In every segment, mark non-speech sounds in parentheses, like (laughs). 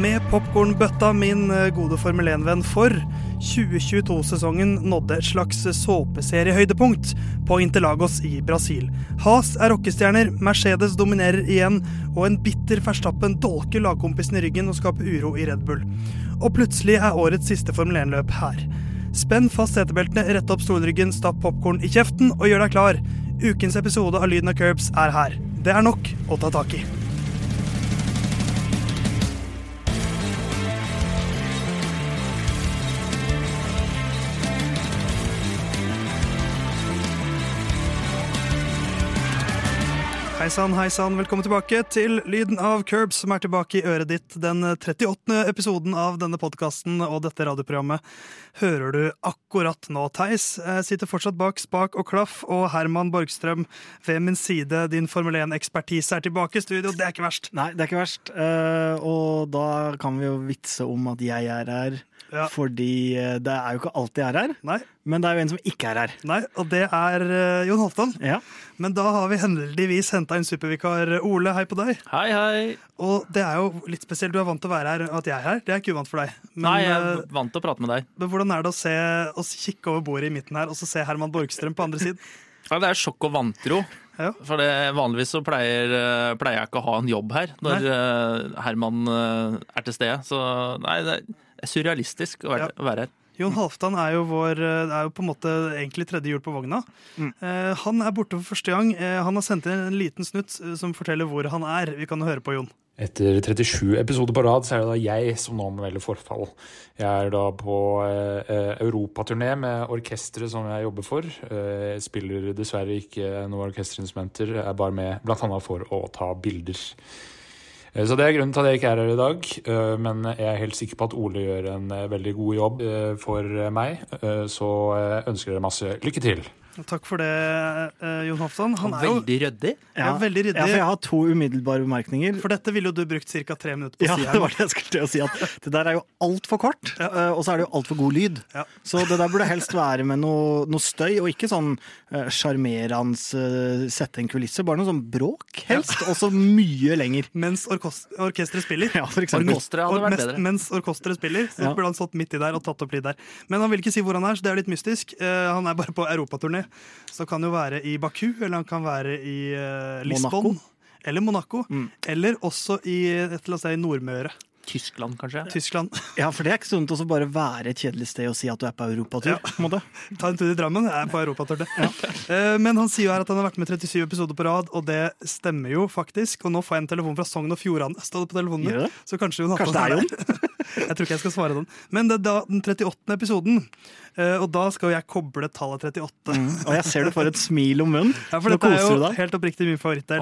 Med popkornbøtta, min eh, gode Formel 1-venn, for 2022-sesongen nådde et slags såpeseriehøydepunkt på Interlagos i Brasil. Has er rockestjerner, Mercedes dominerer igjen, og en bitter Verstappen dolker lagkompisen i ryggen og skaper uro i Red Bull. Og plutselig er årets siste Formel 1-løp her. Spenn fast setebeltene, rett opp stolryggen, stapp popkorn i kjeften og gjør deg klar. Ukens episode av Lyden av Curbs er her. Det er nok å ta tak i. Hei sann, hei sann. Velkommen tilbake til Lyden av Curbs, som er tilbake i øret ditt. Den 38. episoden av denne podkasten og dette radioprogrammet hører du akkurat nå, Theis. Jeg sitter fortsatt bak spak og klaff, og Herman Borgstrøm ved min side. Din Formel 1-ekspertise er tilbake i studio. Det er ikke verst. Nei, det er ikke verst. Eh, og da kan vi jo vitse om at jeg er her. Ja. Fordi eh, det er jo ikke alltid jeg er her, Nei, men det er jo en som ikke er her. nei, og det er uh, Jon Halvdan. Ja. Men da har vi heldigvis henta inn supervikar Ole. Hei på deg. Hei, hei. Og det er jo litt spesielt. Du er vant til å være her, at jeg er her. Det er ikke uvant for deg. Men, Nei, jeg eh, er vant til å prate med deg. men hvordan er det å, se, å kikke over bordet i midten her og så se Herman Borgstrøm på andre siden? (laughs) Ja, det er sjokk og vantro. Ja. For det, vanligvis så pleier, eh, pleier jeg ikke å ha en jobb her når nei. Herman eh, er til stede. Så nei, det er surrealistisk å være, Ja. å være her. Jon Halvdan er jo, vår, eh, er jo på en måte egentlig tredje hjul på vogna. Mm. Eh, han er borte for første gang. Eh, han har sendt inn en liten snutt eh, som forteller hvor han er. Vi kan høre på Jon. Etter 37 episoder på rad så er det da jeg som nå melder forfall. Jeg er da på eh, eh, europaturné med orkesteret som jeg jobber for. Eh, spiller dessverre ikke noen orkesterinstrumenter, er bare med bl.a. for å ta bilder. Eh, Så det er grunnen til at jeg ikke er her i dag, eh, men jeg er helt sikker på at Ole gjør en eh, veldig god jobb for meg, så ønsker dere masse lykke til. Takk for det, eh, Jon Halvdan. Han er Veldig ryddig. ja, veldig ryddig. Ja, for jeg har to umiddelbare bemerkninger. For dette ville jo du brukt ca. tre minutter på å Ja, si. det her. var det jeg skulle til å si. At det der er jo altfor kort, Ja. eh, og så er det jo altfor god lyd. Ja. Så det der burde helst være med noe, noe støy, og ikke sånn eh, sjarmerende uh, sette en kulisse. Bare noe sånn bråk, helst, og så mye lenger. Mens orkesteret spiller. Ja, for eksempel. Orkesteret hadde vært bedre. Mens orkesteret spiller, så Ja. burde han stått midt i der og tatt opp lyd der. Men han vil ikke si hvor han er, så det er litt mystisk. Uh, han er bare på europaturné. Så kan jo være i Baku, eller han kan være i uh, Lisbon. Monaco. Eller Monaco. Mm. Eller også i et eller annet sted i Nordmøre. Tyskland, kanskje. Tyskland. (laughs) Ja, for det er ikke sånn å bare være et kjedelig sted og si at du er på europatur. Ja. på en. (laughs) Ta en tur i Drammen. Jeg er på europatur. Ja. (laughs) Men han sier jo her at han har vært med 37 episoder på rad, og det stemmer jo faktisk. Og nå får jeg en telefon fra Sogn og Fjordane. Står det på telefonen min. det? Så kanskje hun har det er der. Jeg tror ikke jeg skal svare den. Men det er da den 38. episoden, eh, og da skal jo jeg koble tallet 38. Mm. Og jeg ser du får et smil om munnen. Ja, for Nå dette er jo deg. helt oppriktig min favorittdel.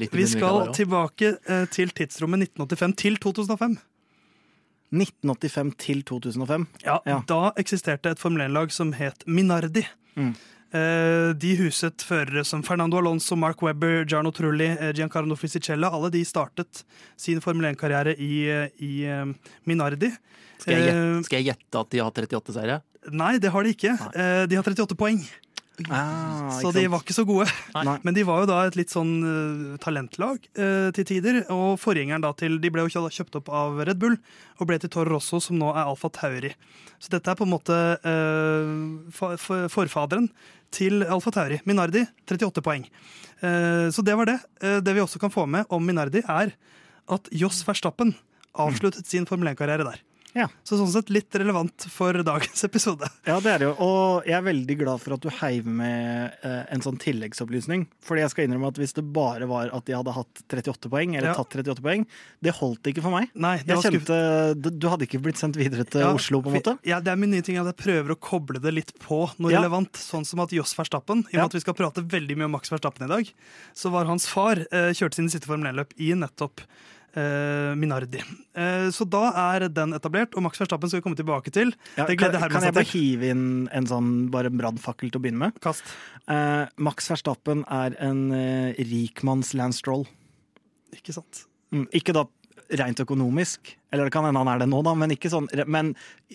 Litt i Vi skal der tilbake eh, til tidsrommet 1985 til 2005. 1985 til 2005. Ja, Ja. Da eksisterte et Formel 1-lag som het Minardi. Mm. Eh, De huset førere som Fernando Alonso, Mark Webber, Giarno Trulli, eh, Giancarlo Fisicella. Alle de startet sin Formel 1-karriere i, eh, i eh, Minardi. Skal jeg, Eh, gjette, skal jeg gjette at de har 38 seire? Nei, det har de ikke. Nei. De har 38 poeng, Ah, så de var ikke så gode. Nei. Men de var jo da et litt sånn uh, talentlag uh, til tider. Og forgjengeren da til De ble jo kjøpt opp av Red Bull og ble til Toro Rosso, som nå er Alfa Tauri. Så dette er på en måte uh, fa- fa- forfaderen til Alfa Tauri. Minardi 38 poeng. Eh, så det var det. Eh, det vi også kan få med om Minardi, er at Joss Verstappen avsluttet sin Formel 1-karriere der. Ja. Så sånn sett litt relevant for dagens (laughs) episode. Ja, det er det jo. Og jeg er veldig glad for at du heiv med eh, en sånn tilleggsopplysning. Fordi jeg skal innrømme at hvis det bare var at de hadde hatt 38 poeng, eller Ja. tatt 38 poeng, det holdt ikke for meg. Nei, det Jeg var kjente, du- hadde ikke blitt sendt videre til Ja, Oslo, på en måte? Ja, det er min nye ting at jeg prøver å koble det litt på noe Ja. relevant. Sånn som at Joss Verstappen, i og med at vi skal prate veldig mye om Max Verstappen i dag, så var hans far eh, kjørte sine siste Formel 1-løp i nettopp Minardi. Eh, så da er den etablert, og Max Verstappen skal vi komme tilbake til. Ja, det kan, kan jeg bare hive inn en sånn bare brannfakkel til å begynne med? Kast. Eh, Max Verstappen er en eh, rikmanns Lance Stroll. Ikke sant? Mm, ikke da rent økonomisk, eller det kan hende han er det nå, da, men ikke sånn Men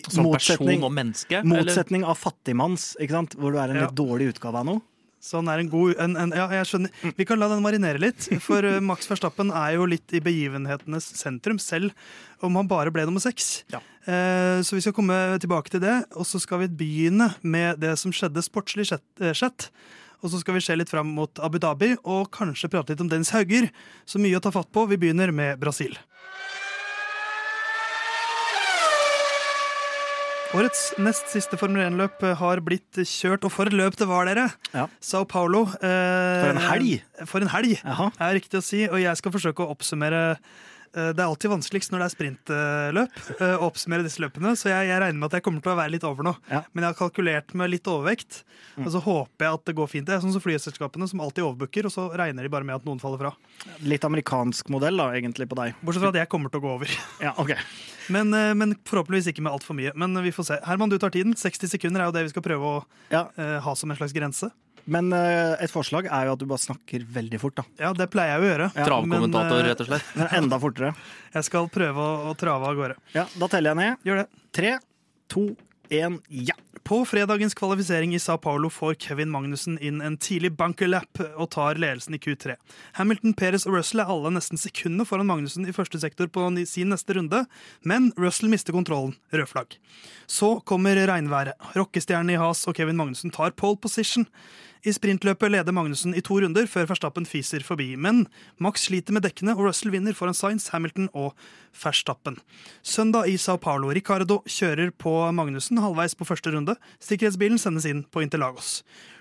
Som motsetning, person og menneske? eller? av fattigmanns, ikke sant? hvor du er en Ja. litt dårlig utgave av noe. Så han er en god en, en, Ja, jeg skjønner. Vi kan la den marinere litt. For eh, Max Verstappen er jo litt i begivenhetenes sentrum, selv om han bare ble nummer seks. Ja. Eh, så vi skal komme tilbake til det. Og så skal vi begynne med det som skjedde sportslig sett- eh, sett. Og så skal vi se litt fram mot Abu Dhabi og kanskje prate litt om Dennis Hauger. Så mye å ta fatt på. Vi begynner med Brasil. Årets nest siste Formel 1-løp har blitt kjørt, og for et løp det var, dere! Ja. Sao Paulo. Eh, For en helg. For en helg, Aha. er riktig å si. Og jeg skal forsøke å oppsummere eh, Det er alltid vanskeligst når det er sprintløp, eh, å oppsummere disse løpene, så jeg, jeg regner med at jeg kommer til å være litt over nå. Ja. Men jeg har kalkulert med litt overvekt, og så håper jeg at det går fint. Det er sånn som flyselskapene som alltid overbooker, og så regner de bare med at noen faller fra. Litt amerikansk modell da, egentlig på deg. Bortsett fra at jeg kommer til å gå over. Ja, ok. Men, eh, men forhåpentligvis ikke med altfor mye. Men vi får se. Herman, du tar tiden. 60 sekunder er jo det vi skal prøve å Ja, eh, ha som en slags grense. Men uh, et forslag er jo at du bare snakker veldig fort, da. Ja, det pleier jeg å gjøre. Ja, Travkommentator, men, uh, rett og slett. (laughs) Men enda fortere. (laughs) Jeg skal prøve å, å trave av gårde. Ja, Da teller jeg ned. Gjør det. Tre, to, én, ja. På fredagens kvalifisering i Sao Paulo får Kevin Magnussen inn en tidlig bunkerlap og tar ledelsen i Q3. Hamilton, Perez og Russell er alle nesten sekundene foran Magnussen i første sektor på sin neste runde, men Russell mister kontrollen. Rød flagg. Så kommer regnværet. Rockestjernen i Has og Kevin Magnussen tar pole position. I sprintløpet leder Magnussen i to runder før Verstappen fiser forbi. Men Max sliter med dekkene, og Russell vinner foran Sainz, Hamilton og Verstappen. Søndag i Sao Paulo. Ricardo kjører på Magnussen halvveis på første runde. Sikkerhetsbilen sendes inn på Interlagos.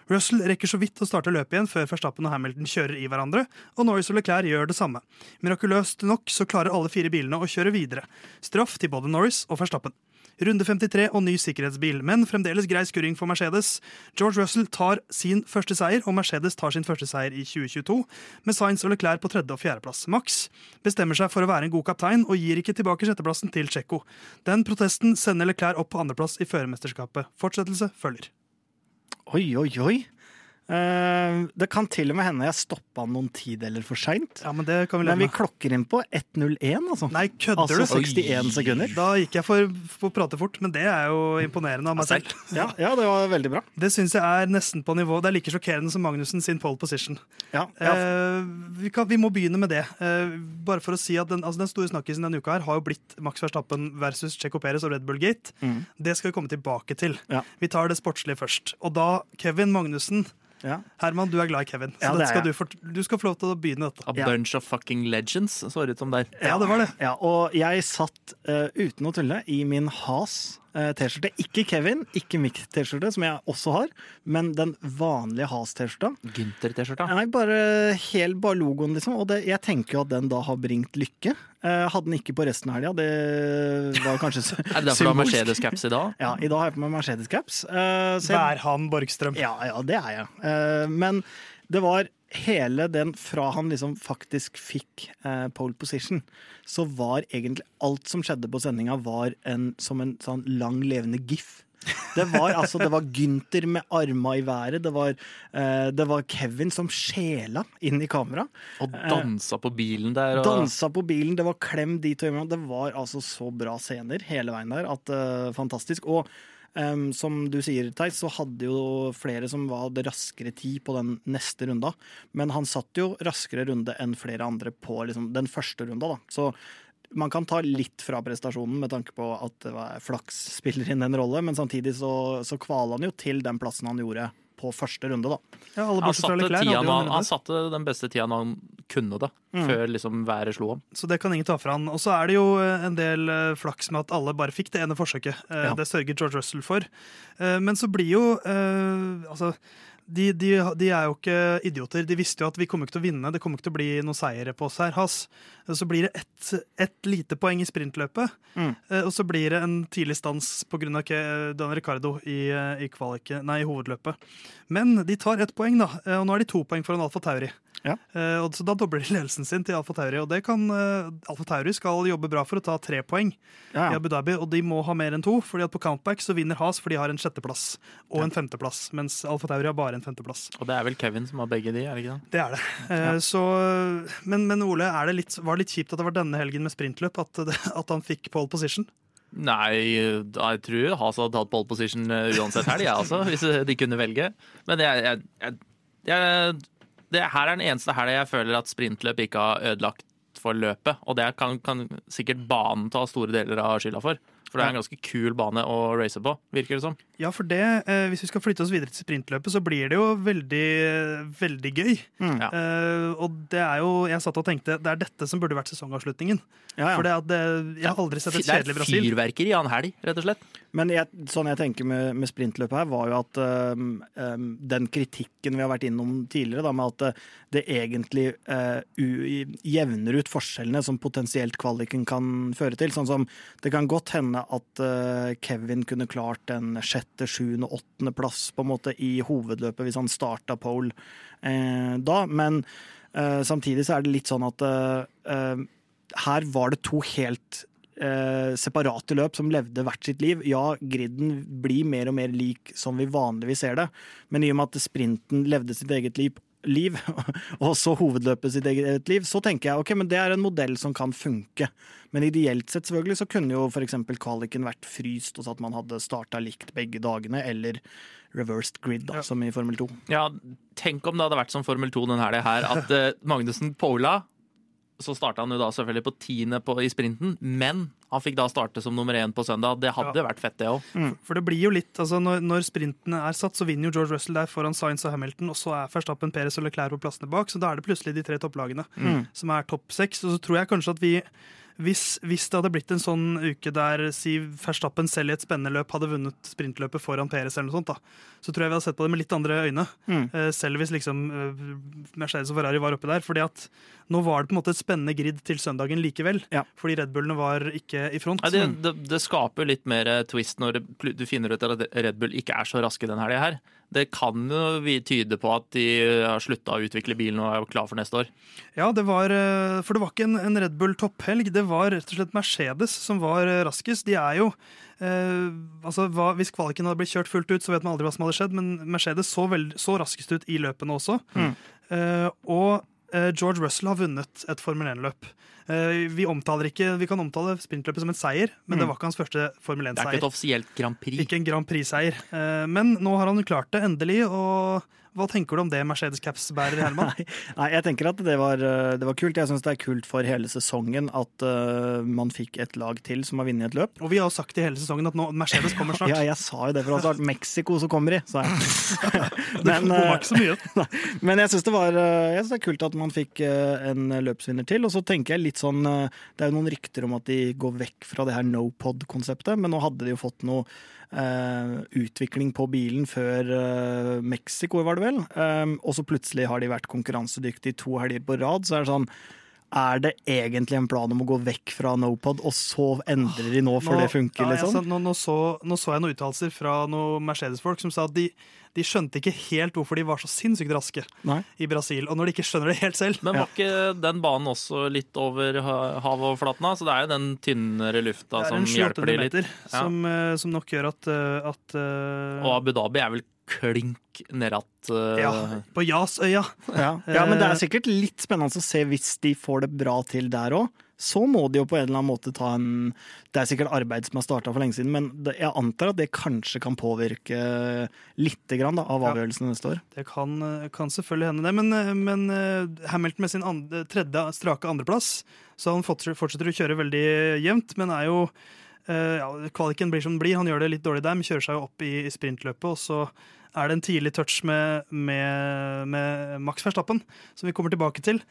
Russell rekker så vidt å starte løpet igjen før Verstappen og Hamilton kjører i hverandre, og Norris og Leclerc gjør det samme. Mirakuløst nok så klarer alle fire bilene å kjøre videre. Straff til både Norris og Verstappen. Runde 53 og ny sikkerhetsbil, men fremdeles grei skurring for Mercedes. George Russell tar sin første seier, og Mercedes tar sin første seier i 2022, med Sainz og Leclerc på tredje- og fjerdeplass. Max bestemmer seg for å være en god kaptein, og gir ikke tilbake sjetteplassen til Tsjekko. Den protesten sender Leclerc opp på andreplass i førermesterskapet. Fortsettelse følger. Oi, oi, oi. Eh, det kan til og med hende jeg stoppa noen tideler for seint. Ja, men vi Men vi klokker inn på 1.01, altså. Nei, kødder altså du? 61 sekunder. Da gikk jeg for, for å prate fort, men det er jo imponerende av meg selv. Ja, ja, det var veldig bra. Det syns jeg er nesten på nivå. Det er like sjokkerende som Magnussen sin pole position. Ja, ja. Eh, vi, kan, vi må begynne med det. Eh, bare for å si at Den, altså den store snakkisen denne uka her har jo blitt Max Verstappen versus Checo Perez og Red Bull Gate. Mm. Det skal vi komme tilbake til. Ja. Vi tar det sportslige først. Og da Kevin Magnussen. Ja. Herman, du er glad i Kevin, så Ja, det er skal du, for, du skal få lov til å begynne dette. A Ja. bunch of fucking legends, så det ut som der. Ja, det var det. Ja, og jeg satt uh, uten å tulle i min Has T-skjorte. Ikke Kevin, ikke Mick T-skjorte, som jeg også har, men den vanlige Has T-skjorta. Gynter-T-skjorta. Nei, bare helt bare logoen, liksom. Og det, jeg tenker jo at den da har bringt lykke. Eh, hadde den ikke på resten av helga. Det var kanskje (laughs) sy- Er det derfor du har. Mercedes-caps i dag? Ja, i dag har jeg på meg Mercedes-caps. Eh, Værhan Borgstrøm. Ja, ja, det er jeg. Eh, men det var hele den fra han liksom faktisk fikk eh, pole position, så var egentlig alt som skjedde på sendinga, var en, som en sånn lang, levende gif. Det var altså, det var Gynter med arma i været. Det var, eh, det var Kevin som sjela inn i kamera. Og dansa på bilen der. Og... Dansa på bilen, det var klem dit og hjem. Det var altså så bra scener hele veien der at eh, fantastisk. Og em, som du sier, Theis, så hadde jo flere som hadde raskere tid på den neste runda. Men han satt jo raskere runde enn flere andre på liksom, den første runda, da. Så man kan ta litt fra prestasjonen med tanke på at flaks spiller inn en rolle, men samtidig så, så kvala han jo til den plassen han gjorde på første runde, da. Ja, alle Han satte, klær, tida han, han satte den beste tida han kunne, da. Før liksom været slo ham. Så det kan ingen ta fra han. Og så er det jo eh, en del eh, flaks med at alle bare fikk det ene forsøket. Eh, Ja. Det sørger George Russell for. Eh, Men så blir jo eh, Altså, de, de, de er jo ikke idioter. De visste jo at vi kommer ikke til å vinne. Det kommer ikke til å bli noen seire på oss her. Has. Så blir det ett et lite poeng i sprintløpet. Mm. Eh, Og så blir det en tidlig stans pga. Dan Ricardo i, i, kvaliket- nei, i hovedløpet. Men de tar ett poeng, da. eh, Og nå er de to poeng foran Alfa Tauri. Ja. Uh, og så Da dobler de ledelsen sin til Alfa Tauri. Og det kan, uh, Alfa Tauri skal jobbe bra for å ta tre poeng Ja, i. Abu Dhabi, og de må ha mer enn to. fordi at på countback så vinner Has, for de har en sjetteplass og Ja. en femteplass. Mens Alfa Tauri har bare en femteplass. Og det er vel Kevin som har begge de, er det ikke det? Det er det. Eh, så, men, men Ole, er det litt, var det litt kjipt at det var denne helgen med sprintløp at, at han fikk pole position? Nei, jeg tror Has hadde tatt pole position eh, uansett helg, jeg altså, hvis de kunne velge. Men jeg, jeg, jeg Jeg, det her er den eneste helga jeg føler at sprintløp ikke har ødelagt for løpet. Og det kan, kan sikkert banen ta store deler av skylda for. For det er en ganske kul bane å race på, virker det som. Ja, for det, eh, hvis vi skal flytte oss videre til sprintløpet, så blir det jo veldig, veldig gøy. Mm. Ja. Eh, og det er jo Jeg satt og tenkte det er dette som burde vært sesongavslutningen. Ja, ja. For det at det, jeg har aldri sett et Det er kjedelig Brasil. fyrverkeri av en helg, rett og slett. Men jeg, sånn jeg tenker med, med sprintløpet her, var jo at øhm, øhm, den kritikken vi har vært innom tidligere, da, med at det, det egentlig øh, jevner ut forskjellene som potensielt kvaliken kan føre til. Sånn som det kan godt hende at øh, Kevin kunne klart en sjette, sjuende, åttende plass på en måte i hovedløpet hvis han starta pole eh, da, men øh, samtidig så er det litt sånn at her var det to helt eh, separate løp som levde hvert sitt liv. Ja, griden blir mer og mer lik som vi vanligvis ser det, men i og med at sprinten levde sitt eget liv, liv (laughs) og så hovedløpet sitt eget liv, så tenker jeg ok, men det er en modell som kan funke. Men ideelt sett selvfølgelig så kunne jo f.eks. kvaliken vært fryst, og så at man hadde starta likt begge dagene, eller reversed grid, da, som i Formel 2. Ja, tenk om det hadde vært som Formel 2 den helga her, at eh, Magnussen pola. Så starta han jo da selvfølgelig på tiende på, i sprinten, men han fikk da starte som nummer én på søndag. Det hadde vært fett, det òg. For det blir jo litt, altså når, når sprintene er satt, så vinner jo George Russell der foran Sainz og Hamilton, og så er Verstappen, Perez og Leclerc på plassene bak, så da er det plutselig de tre topplagene som er topp seks. Og så tror jeg kanskje at vi hvis, hvis det hadde blitt en sånn uke der Siv Verstappen selv i et spennende løp hadde vunnet sprintløpet foran Perez, eller noe sånt, da, så tror jeg vi hadde sett på det med litt andre øyne. Mm. Eh, selv hvis liksom eh, Mercedes og Ferrari var oppe der. fordi at nå var det på en måte et spennende grid til søndagen likevel. Ja. Fordi Red Bullene var ikke i front. Ja, det, det, det skaper litt mer eh, twist når du finner ut at Red Bull ikke er så raske den helga her. Det kan jo vi tyde på at de har slutta å utvikle bilen og er klar for neste år. Ja, det var, eh, for det var ikke en, en Red Bull topphelg, det var rett og slett Mercedes som var eh, raskest. De er jo eh, altså hva, Hvis kvaliken hadde blitt kjørt fullt ut, så vet man aldri hva som hadde skjedd, men Mercedes så, veld, så raskest ut i løpene også. Mm. Eh, og eh, George Russell har vunnet et Formel 1-løp. Eh, vi, omtaler ikke, vi kan omtale sprintløpet som en seier, men det var ikke hans første Formel 1-seier. Det er ikke et offisielt Grand Prix. Ikke en Grand Prix-seier. Eh, men nå har han klart det, endelig. og hva tenker du om det, Mercedes-caps-bærer Herman? (laughs) Nei, jeg tenker at det var, eh, det var kult. Jeg syns det er kult for hele sesongen at uh, man fikk et lag til som har vunnet et løp. Og vi har jo sagt i hele sesongen at nå, Mercedes kommer snart. (laughs) Ja, jeg sa jo det, for start. Mexico så kommer de, sa jeg. (laughs) Men, eh, så mye. Men jeg syns det, var, jeg synes det er kult at man fikk en løpsvinner til. Og så tenker jeg litt sånn Det er jo noen rykter om at de går vekk fra det her no pod-konseptet, men nå hadde de jo fått noe utvikling på bilen før eh, Mexico, var det vel. Um, og så plutselig har de vært konkurransedyktige to helger på rad. Så er det sånn er det egentlig en plan om å gå vekk fra Nopod, og så endrer de nå for Nå- det funker, ja, liksom? nå, nå, så, nå så jeg noen uttalelser fra noen Mercedes-folk som sa at de, de skjønte ikke helt hvorfor de var så sinnssykt raske Nei? i Brasil. Og når de ikke skjønner det helt selv Men var ikke den banen også litt over ha- havoverflaten? Så det er jo den tynnere lufta Det er som en 700 hjelper de litt. meter som, eh, som nok gjør at, eh, at eh, Og Abu Dhabi er vel klink ned at eh, Ja, på Jasøya. Ja. (laughs) ja, men det er sikkert litt spennende å se hvis de får det bra til der òg. Så må de jo på en eller annen måte ta en Det er sikkert arbeid som har starta for lenge siden, men jeg antar at det kanskje kan påvirke lite grann da, av Ja. avgjørelsen neste år. Det kan, eh, kan selvfølgelig hende, det. Men, eh, men Hamilton med sin andre, tredje strake andreplass, så han fortsetter, å kjøre veldig jevnt, men er jo ja, Kvaliken blir som den blir. Han gjør det litt dårlig der, men kjører seg jo opp i, i sprintløpet. Og så er det en tidlig touch med, med, med Max Verstappen, som vi kommer tilbake til.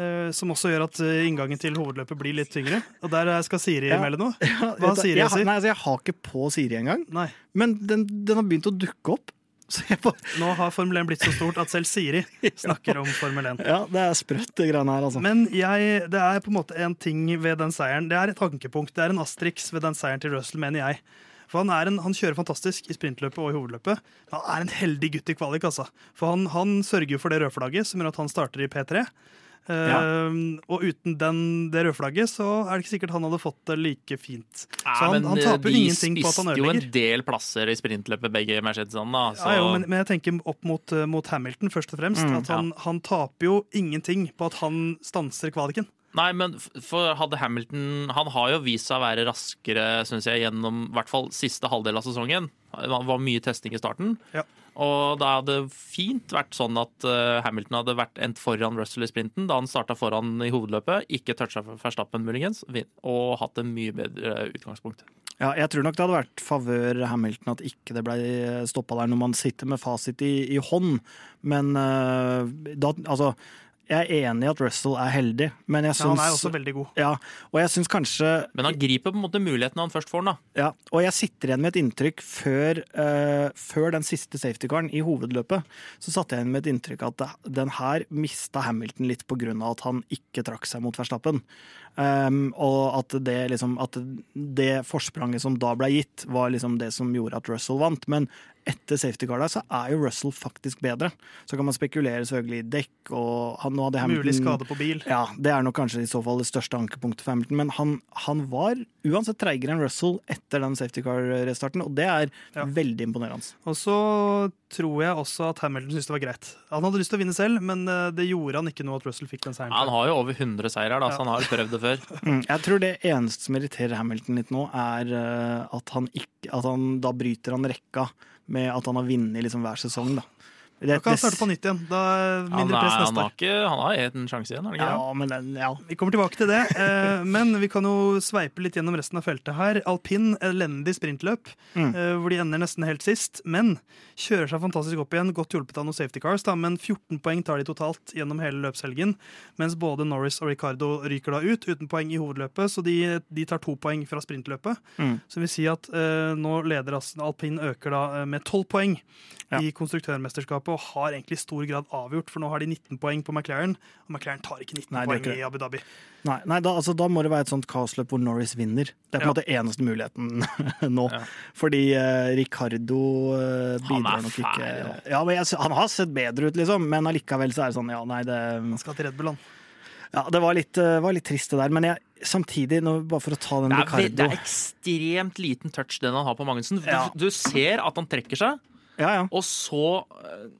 Uh, som også gjør at eh, inngangen til hovedløpet blir litt tyngre. Og der eh, skal Siri Ja. melde noe. (laughs) Hva Siri jeg, sier? Nei, altså, jeg har ikke på Siri engang, Nei. men den, den har begynt å dukke opp. (laughs) Så jeg bare, Nå har Formel 1 blitt så stort at selv Siri (laughs) snakker om Formel 1. ja, det er sprøtt, det greiene her, altså. Men jeg, det er på en måte en ting ved den seieren. Det er et tankepunkt, det er en asterix ved den seieren til Russell, mener jeg. For han, er en, han kjører fantastisk i sprintløpet og i hovedløpet. Men han er en heldig gutt i kvalik, altså. For han, han sørger jo for det rødflagget som gjør at han starter i P3. Eh, Og uten den, det rødflagget så er det ikke sikkert han hadde fått det like fint. Så han, han eh, taper ingenting på at han ødelegger. De spiste jo en del plasser i sprintløpet, begge Mercedesene. da, Så Ja, jo, men, men jeg tenker opp mot, eh, mot Hamilton først og fremst. Mm, at han, han taper jo ingenting på at han stanser kvaliken. Nei, men for hadde Hamilton Han har jo vist seg å være raskere, synes jeg, gjennom i hvert fall siste halvdel av sesongen. Det var mye testing i starten. Ja. Og da hadde fint vært sånn at eh, Hamilton hadde vært endt foran Russell i sprinten da han starta foran i hovedløpet, ikke toucha Verstappen muligens, og hatt en mye bedre utgangspunkt. Ja, jeg tror nok det hadde vært favør Hamilton at ikke det ble stoppa der når man sitter med fasit i, i hånd. Men uh, da, altså Jeg er enig i at Russell er heldig, men jeg Ja, han er også veldig god. ja, og jeg syns kanskje Men han griper på en måte muligheten han først får den. da. Ja, og jeg sitter igjen med et inntrykk før, uh, før den siste safety-karen i hovedløpet. Så satt jeg igjen med et inntrykk at den her mista Hamilton litt på grunn av at han ikke trakk seg mot Verstappen. Um, og at det, liksom, at det forspranget som da ble gitt, var liksom det som gjorde at Russell vant. Men etter safety car der, så er jo Russell faktisk bedre. Så kan man spekulere selvfølgelig i dekk og han, nå hadde Hamilton, Mulig skade på bil. ja, det er nok kanskje i så fall det største ankepunktet for Hamilton. Men han, han var uansett treigere enn Russell etter den safety car-restarten, og det er Ja. veldig imponerende. Og så tror jeg også at Hamilton syntes det var greit. Han hadde lyst til å vinne selv, men eh, det gjorde han ikke nå at Russell fikk den seieren. Han har jo over 100 seirer, da, så han har prøvd det før. (laughs) Mm. Jeg tror det eneste som irriterer Hamilton litt nå, er eh, at han, ikke, at han da bryter han rekka med at han har vunnet liksom hver sesong. Da. Det, Da kan han starte på nytt igjen. Da Han, mindre er, press han, neste har år. ikke, han har en sjanse igjen, er det? Ja, men den, ja. Vi kommer tilbake til det, eh, men vi kan jo sveipe litt gjennom resten av feltet her. Alpin, elendig sprintløp, Mm. eh, hvor de ender nesten helt sist, men kjører seg fantastisk opp igjen. Godt hjulpet av noen safety cars, da, men 14 poeng tar de totalt gjennom hele løpshelgen. Mens både Norris og Ricardo ryker da ut uten poeng i hovedløpet, så de, de tar to poeng fra sprintløpet. Mm. Så vil si at eh, nå leder altså, alpin øker da med 12 poeng Ja. i konstruktørmesterskapet og har egentlig i stor grad avgjort, for nå har de 19 poeng på McLaren, og McLaren tar ikke 19 Nei, poeng ikke i Abu Dhabi. Nei, nei da, altså, da må det være et sånt kaosløp hvor Norris vinner. Det er på en Ja. måte eneste muligheten (laughs) nå. Ja. Fordi uh, Ricardo uh, bidrar nok ikke ja, men jeg, Han har sett bedre ut, liksom, men allikevel så er det sånn Ja, nei, det Han skal til Red Bull, han. Ja, det var litt, eh, var litt trist, det der. Men jeg, samtidig, nå, bare for å ta den Det Ricardo det er ekstremt liten touch den han har på Magnussen. Du, Ja. du ser at han trekker seg, Ja, ja. og så eh,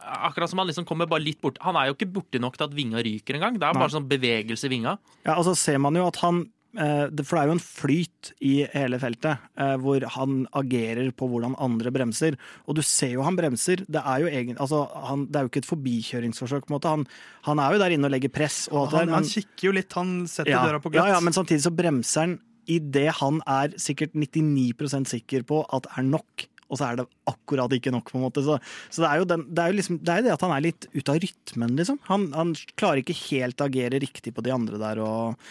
Akkurat som han liksom kommer bare litt bort Han er jo ikke borti nok til at vinga ryker engang. Det er Nei. bare sånn bevegelse i vinga. ja og så ser man jo at han eh, For det er jo en flyt i hele feltet, eh, hvor han agerer på hvordan andre bremser. Og du ser jo han bremser. Det er jo, egen, altså, han, det er jo ikke et forbikjøringsforsøk. på en måte. Han, han er jo der inne og legger press. Og alt Han, der, han kikker jo litt, han setter ja, døra på glatt. Ja, ja, men samtidig så bremser han idet han er sikkert 99% sikker på at er nok. Og så er det akkurat ikke nok, på en måte. Så, så det er jo, den, det, er jo liksom, det er jo det at han er litt ute av rytmen, liksom. Han, han klarer ikke helt å agere riktig på de andre der. Og,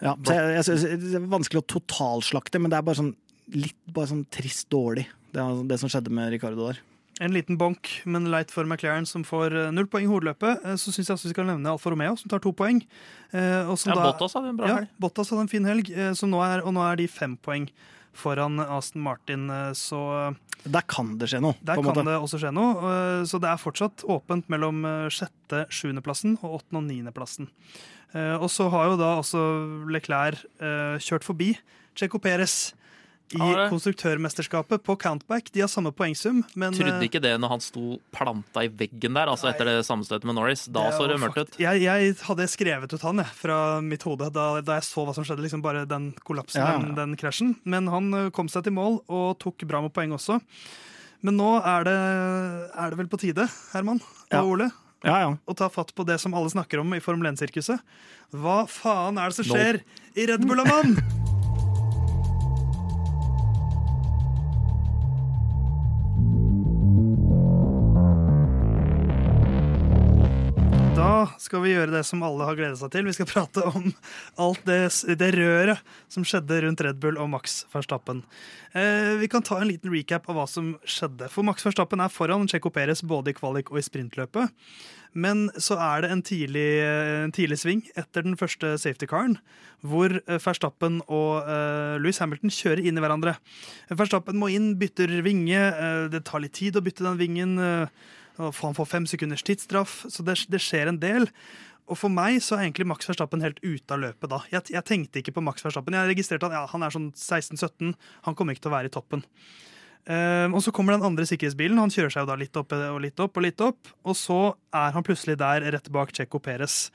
ja, så jeg, jeg, jeg, det er vanskelig å totalslakte, men det er bare sånn litt bare sånn trist dårlig, det, det som skjedde med Ricardo der. En liten bonk, men leit for McLaren, som får eh, null poeng i hovedløpet. Eh, Så syns jeg også vi skal nevne Alfa Romeo, som tar to poeng. Eh, Og som Ja, da, Bottas hadde en bra helg. ja. Bottas hadde en fin helg, nå er, og nå er de fem poeng foran Aston Martin. eh, Så Der kan det skje noe, der kan måte. det også skje noe. eh, Så det er fortsatt åpent mellom eh, sjette, sjuendeplassen og åttende og niendeplassen. Eh, Og så har jo da også Leclerc eh, kjørt forbi Checo Perez i ja, konstruktørmesterskapet på countback. De har samme poengsum, men Trodde eh, ikke det når han sto planta i veggen der, altså etter det sammenstøtet med Norris. Da Det så det mørkt ut. Jeg, jeg hadde skrevet ut han jeg, fra mitt hode da, da jeg så hva som skjedde. Liksom bare den kollapsen, Ja, ja. Den, den krasjen. Men han kom seg til mål og tok bra med poeng også. Men nå er det, er det vel på tide, Herman og Ja. Ole, Ja, ja. å ta fatt på det som alle snakker om i Formel 1-sirkuset. Hva faen er det som skjer skjer i Red Bull og (laughs) skal vi gjøre det som alle har gledet seg til. Vi skal prate om alt det, det røret som skjedde rundt Red Bull og Max Verstappen. Eh, vi kan ta en liten recap av hva som skjedde. For Max Verstappen er foran Checo Perez både i kvalik og i sprintløpet. Men så er det en tidlig, en tidlig sving etter den første safety caren, hvor eh, Verstappen og eh, Louis Hamilton kjører inn i hverandre. Verstappen må inn, bytter vinge. eh, det tar litt tid å bytte den vingen. eh, Han får fem sekunders tidsstraff, så det, det skjer en del. Og for meg så er egentlig Max Verstappen helt ute av løpet da. Jeg, jeg tenkte ikke på Max Verstappen. Jeg registrerte at ja, han er sånn 16-17. Han kommer ikke til å være i toppen. Uh, og så kommer den andre sikkerhetsbilen. Han kjører seg jo da litt opp og litt opp. Og litt opp, og så er han plutselig der rett bak Checo Perez.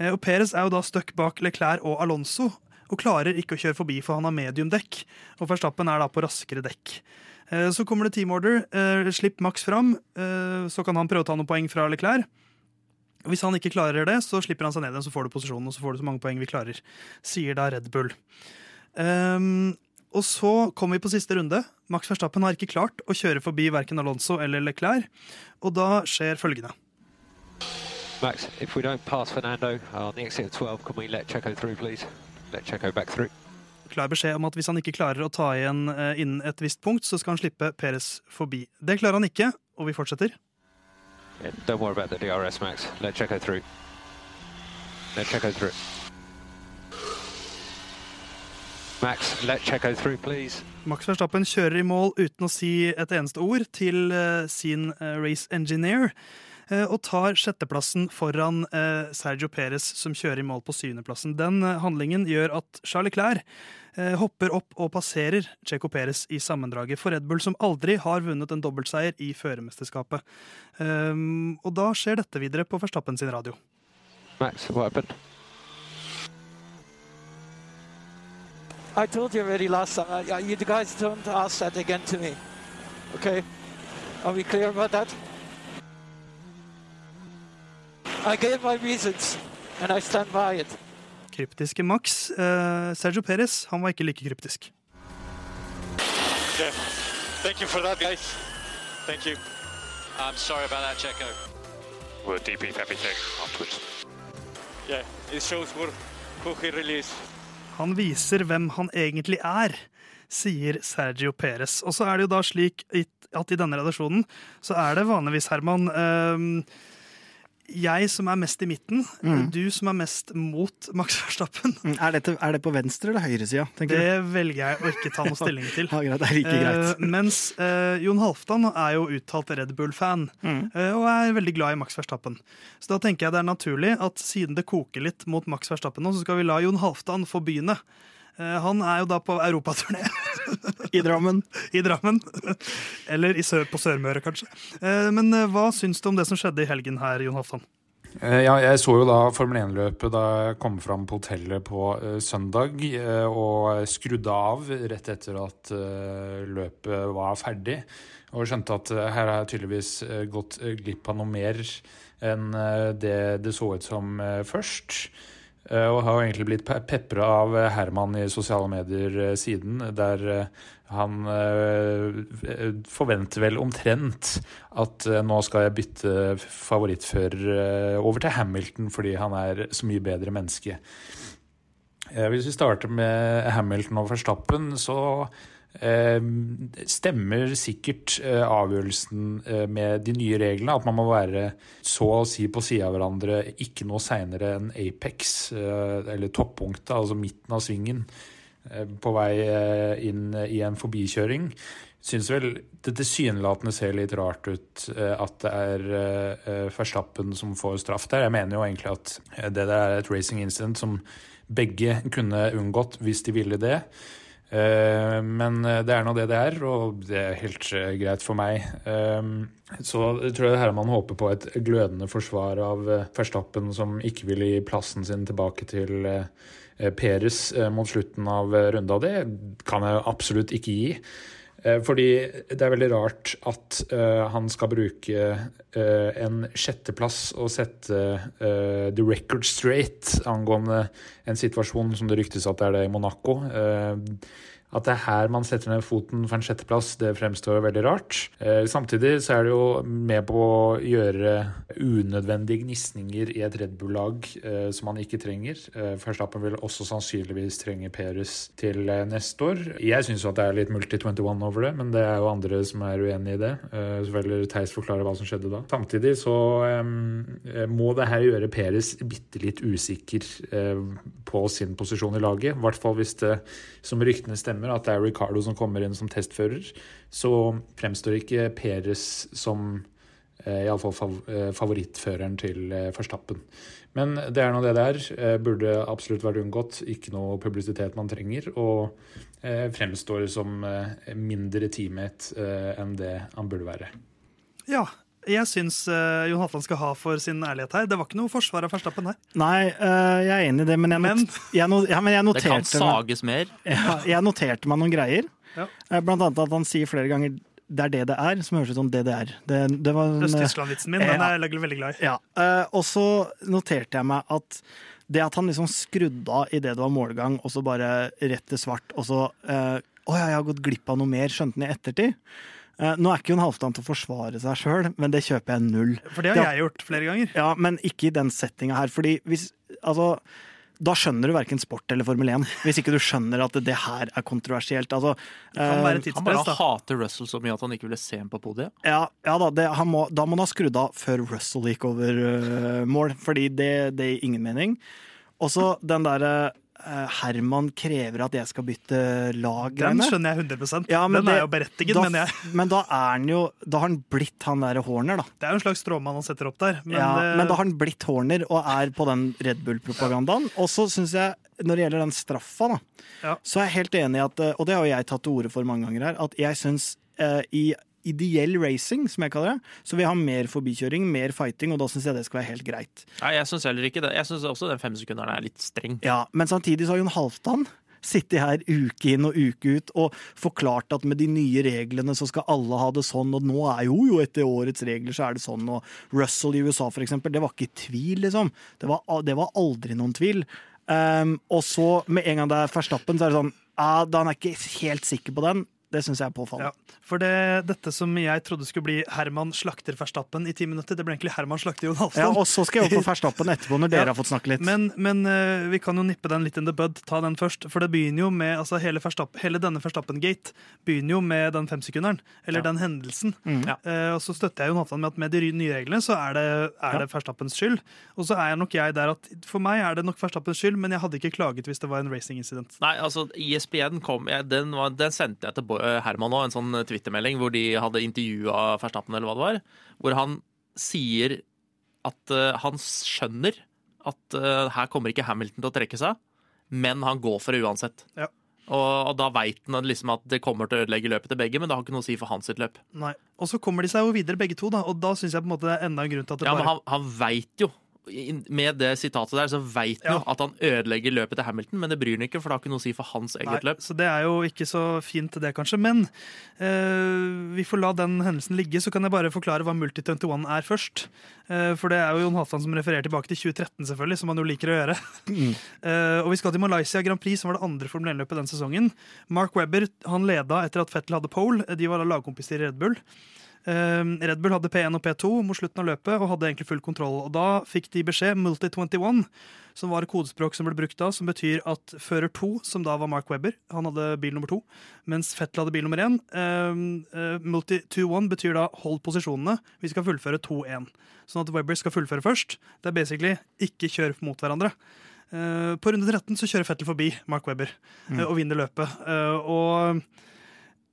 Uh, og Perez er jo da stuck bak Leclerc og Alonso og klarer ikke å kjøre forbi, for han har mediumdekk. Og Verstappen er da på raskere dekk. Eh, Så kommer det team order. Eh, Slipp Max fram, eh, så kan han prøve å ta noen poeng fra Leclerc. Hvis han ikke klarer det, så slipper han seg ned igjen, så får du posisjonen, og så får du så mange poeng vi klarer, sier da Red Bull. Um, og så kommer vi på siste runde. Max Verstappen har ikke klart å kjøre forbi verken Alonso eller Leclerc, og da skjer følgende. Max, if we don't pass Fernando on the exit of 12, can we let Checo through, please? Let Checo back through. Klar beskjed om at hvis han ikke klarer å ta igjen eh, innen et visst punkt, så skal han slippe Perez forbi. Det klarer han ikke, og vi fortsetter. Yeah, don't worry about the DRS, Max. Through. Through. Through, please. Verstappen kjører i mål uten å si et eneste ord til eh, sin eh, race engineer, og tar sjetteplassen foran eh, Sergio Perez, som kjører i mål på syvendeplassen. Den eh, handlingen gjør at Charles Leclerc eh, hopper opp og passerer Checo Perez i sammendraget for Red Bull, som aldri har vunnet en dobbeltseier i førermesterskapet. Og da skjer dette videre på Verstappen sin radio. Max, what happened? I told you already last time. Uh, you guys don't ask that again to me. Okay? Are we clear about that? I gave my reasons, and I stand by it. Kryptiske Max. Eh, Sergio Perez han var ikke like kryptisk. Okay. Thank you for that, guys. Thank you. I'm sorry about that, Checo. We'll debrief everything afterwards. Yeah, it shows who, who he really is. Han viser hvem han egentlig er, sier Sergio Perez. Og så er det jo da slik at i denne redaksjonen så er det vanligvis, Herman øhm, jeg som er mest i midten, du som er mest mot Max Verstappen. Mm, Er, dette, er det på venstre- eller høyresida? Det du? velger jeg å ikke ta noe (laughs) stilling til. Ja, det er like greit. Uh, mens uh, Jon Halvdan er jo uttalt Red Bull-fan, Mm. uh, og er veldig glad i Max Verstappen. Så da tenker jeg det er naturlig at siden det koker litt mot Max Verstappen nå, så skal vi la Jon Halvdan få begynne. Eh, han er jo da på europaturné I Drammen. (laughs) i Drammen. Eller i sør, på Sørmøre, kanskje. Eh, men eh, hva syns du om det som skjedde i helgen her, Jon Halvdan? Eh, Ja, jeg så jo da Formel 1-løpet da jeg kom fram på hotellet på uh, søndag, uh, og skrudde av rett etter at uh, løpet var ferdig. Og skjønte at her har jeg tydeligvis gått glipp av noe mer enn det det så ut som først. Eh, Og har egentlig blitt pe- pepra av eh, Herman i sosiale medier eh, siden, der han forventer vel omtrent at nå skal jeg bytte favorittfører over til Hamilton fordi han er så mye bedre menneske. Hvis vi starter med Hamilton og Verstappen, så stemmer sikkert eh, avgjørelsen eh, med de nye reglene, at man må være så å si på sida av hverandre ikke noe seinere enn apex, eh, eller toppunktet, altså midten av svingen, på vei inn i en forbikjøring. Syns vel det tilsynelatende ser litt rart ut at det er Verstappen som får straff der. Jeg mener jo egentlig at det der er et racing incident som begge kunne unngått hvis de ville det. Eh, Men eh, det er nå det det er, og det er helt eh, greit for meg. Så tror jeg Herman håper på et glødende forsvar av førstappen som ikke vil gi plassen sin tilbake til Peres mot slutten av runda. Det kan jeg absolutt ikke gi. Eh, Fordi det er veldig rart at uh, han skal bruke uh, en sjetteplass og sette uh, the record straight angående en situasjon som det ryktes at det er det i Monaco. Eh, at det er her man setter ned foten for en sjetteplass, det fremstår veldig rart. Eh, samtidig så er det jo med på å gjøre unødvendige gnisninger i et Red Bull-lag eh, som man ikke trenger. Førstappen Verstappen vil også sannsynligvis trenge Peres til eh, neste år. Jeg syns at det er litt multi-21 over det, men det er jo andre som er uenig i det. Eh, så vil Theis forklare hva som skjedde da. Samtidig så eh, må det her gjøre Peres bitte litt usikker eh, på sin posisjon i laget. I hvert fall hvis det, som ryktene stemmer, at det er Ricardo som kommer inn som testfører. Så fremstår ikke Peres som eh, iallfall fav eh, favorittføreren til Forstappen. Men det er nå det det er. Eh, burde absolutt vært unngått. Ikke noe publisitet man trenger. Og eh, fremstår som eh, mindre teammate eh, enn det han burde være. Ja, jeg syns uh, Jon Halvdan skal ha for sin ærlighet her. Det var ikke noe forsvar av Verstappen her. Nei, uh, jeg er enig i det, men jeg, not Men- jeg, no ja, men jeg Det kan noterte meg sages mer. ja, Jeg noterte meg noen greier. Ja. Eh, Blant annet at han sier flere ganger 'det er det det er', som høres ut som DDR. Det, det var eh, Øst-Tyskland-vitsen min, den er jeg veldig glad i. ja. eh, og så noterte jeg meg at det at han liksom skrudde av idet det var målgang, og så bare rett til svart, og så eh, Å ja, jeg har gått glipp av noe mer, skjønte han i ettertid. Eh, nå er ikke Jon Halvdan til å forsvare seg sjøl, men det kjøper jeg null. For det har jeg gjort flere ganger. Ja, men ikke i den settinga her. Fordi hvis Altså, da skjønner du verken sport eller Formel 1. Hvis ikke du skjønner at det her er kontroversielt. Altså, kan eh, være Han bare hater Russell så mye at han ikke ville se ham på podiet. ja, ja da, det, han må, da må han ha skrudd av før Russell gikk over uh, mål, fordi det, det gir ingen mening. Og så den derre Herman krever at jeg skal bytte lag. Den skjønner jeg 100% Ja, men Den er jo berettiget, da, mener jeg. Men da er han jo Da har han blitt han derre Horner, da. Det er jo en slags stråmann han setter opp der. Men, ja, det- men da har han blitt Horner og er på den Red Bull-propagandaen. Og så syns jeg, når det gjelder den straffa, da, Ja. så er jeg helt enig i at eh, Og det har jo jeg tatt til orde for mange ganger her, at jeg syns eh, i ideell racing, som jeg kaller det, så vil jeg ha mer forbikjøring, mer fighting, og da syns jeg det skal være helt greit. Nei, jeg syns heller ikke det. Jeg syns også den femsekunderen er litt streng. Ja, Men samtidig så har Jon Halvdan sittet her uke inn og uke ut og forklart at med de nye reglene så skal alle ha det sånn, og nå er jo jo etter årets regler så er det sånn, og Russell i USA for eksempel, det var ikke tvil, liksom. Det var, det var aldri noen tvil. Um, og så, med en gang det er Verstappen, så er det sånn ah, Da er ikke helt sikker på den. Det syns jeg er påfallende. Ja, for det, dette som jeg trodde skulle bli Herman slakter Verstappen i ti minutter, det ble egentlig Herman slakter Jon Ja, og så skal jeg opp på Verstappen etterpå, når (laughs) dere Ja. har fått snakke litt. Men, men eh, vi kan jo nippe den litt in the bud. Ta den først. For det begynner jo med altså hele, Verstappen, hele denne Verstappen-gate begynner jo med den femsekunderen. Eller Ja. den hendelsen. Mm. Ja. Eh, og så støtter jeg Jon Halvdan med at med de nye reglene så er det, er det Verstappens skyld. Og så er nok jeg der at for meg er det nok Verstappens skyld, men jeg hadde ikke klaget hvis det var en racing-incident. Nei, altså, ISBN kom jeg, den, var, den sendte jeg til Bo- eh, Herman òg en sånn Twitter-melding hvor de hadde intervjua Verstappen, eller hva det var. Hvor han sier at eh, han skjønner at eh, her kommer ikke Hamilton til å trekke seg, men han går for det uansett. Ja. Og, og da veit han liksom at det kommer til å ødelegge løpet til begge, men det har ikke noe å si for hans sitt løp. Nei. Og så kommer de seg jo videre begge to, da, og da syns jeg på en måte det er enda en grunn til at det Ja, men bare han, han veit jo med det sitatet der, så veit han Ja. jo at han ødelegger løpet til Hamilton, men det bryr han ikke, for det har ikke noe å si for hans eget Nei, løp. Så det er jo ikke så fint, det, kanskje. Men uh, vi får la den hendelsen ligge, så kan jeg bare forklare hva Multi21 er først. Uh, for det er jo Jon Halvdan som refererer tilbake til 2013, selvfølgelig, som han jo liker å gjøre. (laughs) Eh, og vi skal til Malaysia Grand Prix, som var det andre Formel 1-løpet den sesongen. Mark Webber han leda etter at Fettel hadde pole. De var da lagkompiser i Red Bull. Eh, Red Bull hadde P1 og P2 mot slutten av løpet og hadde egentlig full kontroll. Og Da fikk de beskjed, Multi21, som var et kodespråk som ble brukt da, som betyr at fører to, som da var Mark Webber, han hadde bil nummer to, mens Fettel hadde bil nummer én. Uh, Multi21 betyr da hold posisjonene, vi skal fullføre 2-1. Sånn at Webber skal fullføre først. Det er basically ikke kjør mot hverandre. Eh, på runde 13 så kjører Fettel forbi Mark Webber mm. og vinner løpet. Eh, og eh,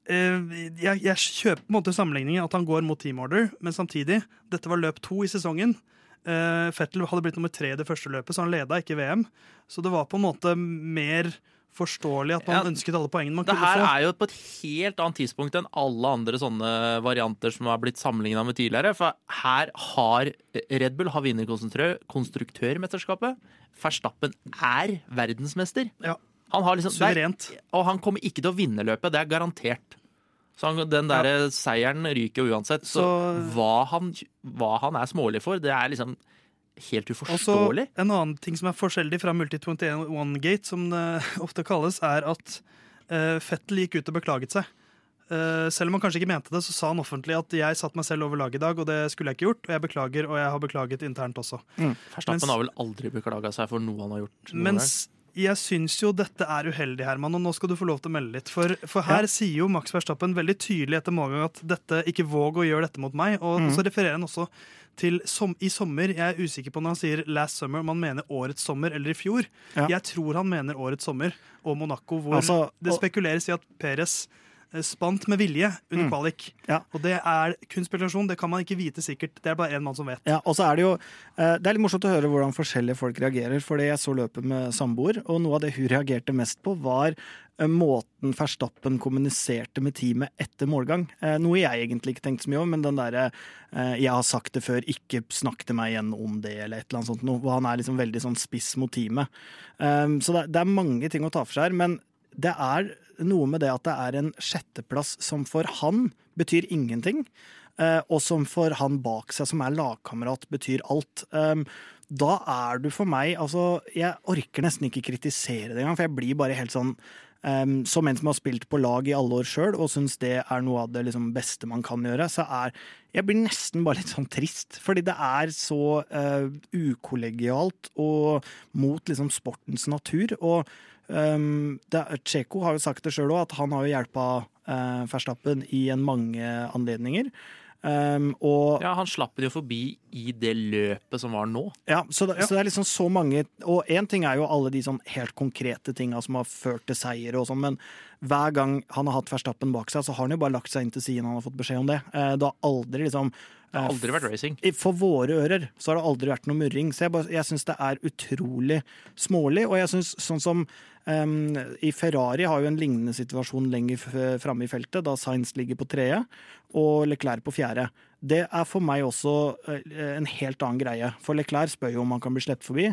jeg, jeg kjøper på en måte sammenligningen at han går mot team order, men samtidig, dette var løp to i sesongen. Uh, Fettel hadde blitt nummer tre i det første løpet, så han leda ikke VM. Så det var på en måte mer forståelig at man Ja, ønsket alle poengene man Det kunne her få. er jo på et helt annet tidspunkt enn alle andre sånne varianter som har blitt sammenligna med tidligere. For her har Red Bull har vinnerkonstruktørmesterskapet. konstruktør- konstruktørmesterskapet. Verstappen er verdensmester. Ja. Han har liksom, Suverent. Der, og han kommer ikke til å vinne løpet, det er garantert. Så han, den der seieren ryker jo uansett. Så, Så- hva, han, hva han er smålig for, det er liksom helt Og så. En annen ting som er forskjellig fra Multi21-gate, som det (laughs) ofte kalles, er at uh, Fettel gikk ut og beklaget seg. Uh, selv om han kanskje ikke mente det, så sa han offentlig at jeg satte meg selv over lag i dag, og det skulle jeg ikke gjort, og jeg beklager, og jeg har beklaget internt også. Verstappen mens- har vel aldri beklaga seg for noe han har gjort. Mens jeg syns jo dette er uheldig, Herman, og nå skal du få lov til å melde litt. For, for her sier jo Max Verstappen veldig tydelig etter målgang at dette, ikke våg å gjøre dette mot meg. Og så refererer han også til som, i sommer. Jeg er usikker på når han sier 'last summer', om han mener årets sommer eller i fjor. Ja. Jeg tror han mener årets sommer og Monaco, hvor Altså, det spekuleres i at Perez spant med vilje under kvalik. Ja. Og det er kun spekulasjon, det kan man ikke vite sikkert. Det er bare én mann som vet. Ja, og så er Det jo eh, Det er litt morsomt å høre hvordan forskjellige folk reagerer. Fordi jeg så løpet med samboer, og noe av det hun reagerte mest på, var eh, måten Verstappen kommuniserte med teamet etter målgang. Eh, Noe jeg egentlig ikke tenkte så mye om, men den derre eh, 'jeg har sagt det før, ikke snakk til meg igjen om det', eller et eller annet sånt noe. Han er liksom veldig sånn spiss mot teamet. Så det er mange ting å ta for seg her, men det er noe med det at det er en sjetteplass som for han betyr ingenting, eh, og som for han bak seg, som er lagkamerat, betyr alt. Um, da er du for meg Altså, jeg orker nesten ikke kritisere det engang, for jeg blir bare helt sånn um, Som en som har spilt på lag i alle år sjøl, og syns det er noe av det liksom, beste man kan gjøre, så er Jeg blir nesten bare litt sånn trist, fordi det er så uh, ukollegialt og mot liksom sportens natur. Og um, Tsjeko har jo sagt det sjøl òg, at han har jo hjelpa uh, Verstappen i en mange anledninger. Um, og, ja, Han slapp det jo forbi i det løpet som var nå. Ja, så det, ja. så det er liksom så mange Og én ting er jo alle de sånn helt konkrete tinga som har ført til seier og sånn, men hver gang han har hatt Verstappen bak seg, så har han jo bare lagt seg inn til siden han har fått beskjed om det. Uh, det har aldri liksom det har aldri vært racing. For våre ører så har det aldri vært noe murring. Så jeg, bare, jeg syns det er utrolig smålig. Og jeg syns sånn som um, i Ferrari har jo en lignende situasjon lenger framme i feltet, da Sainz ligger på tredje og Leclerc på fjerde. Det er for meg også en helt annen greie. For Leclerc spør jo om han kan bli sluppet forbi.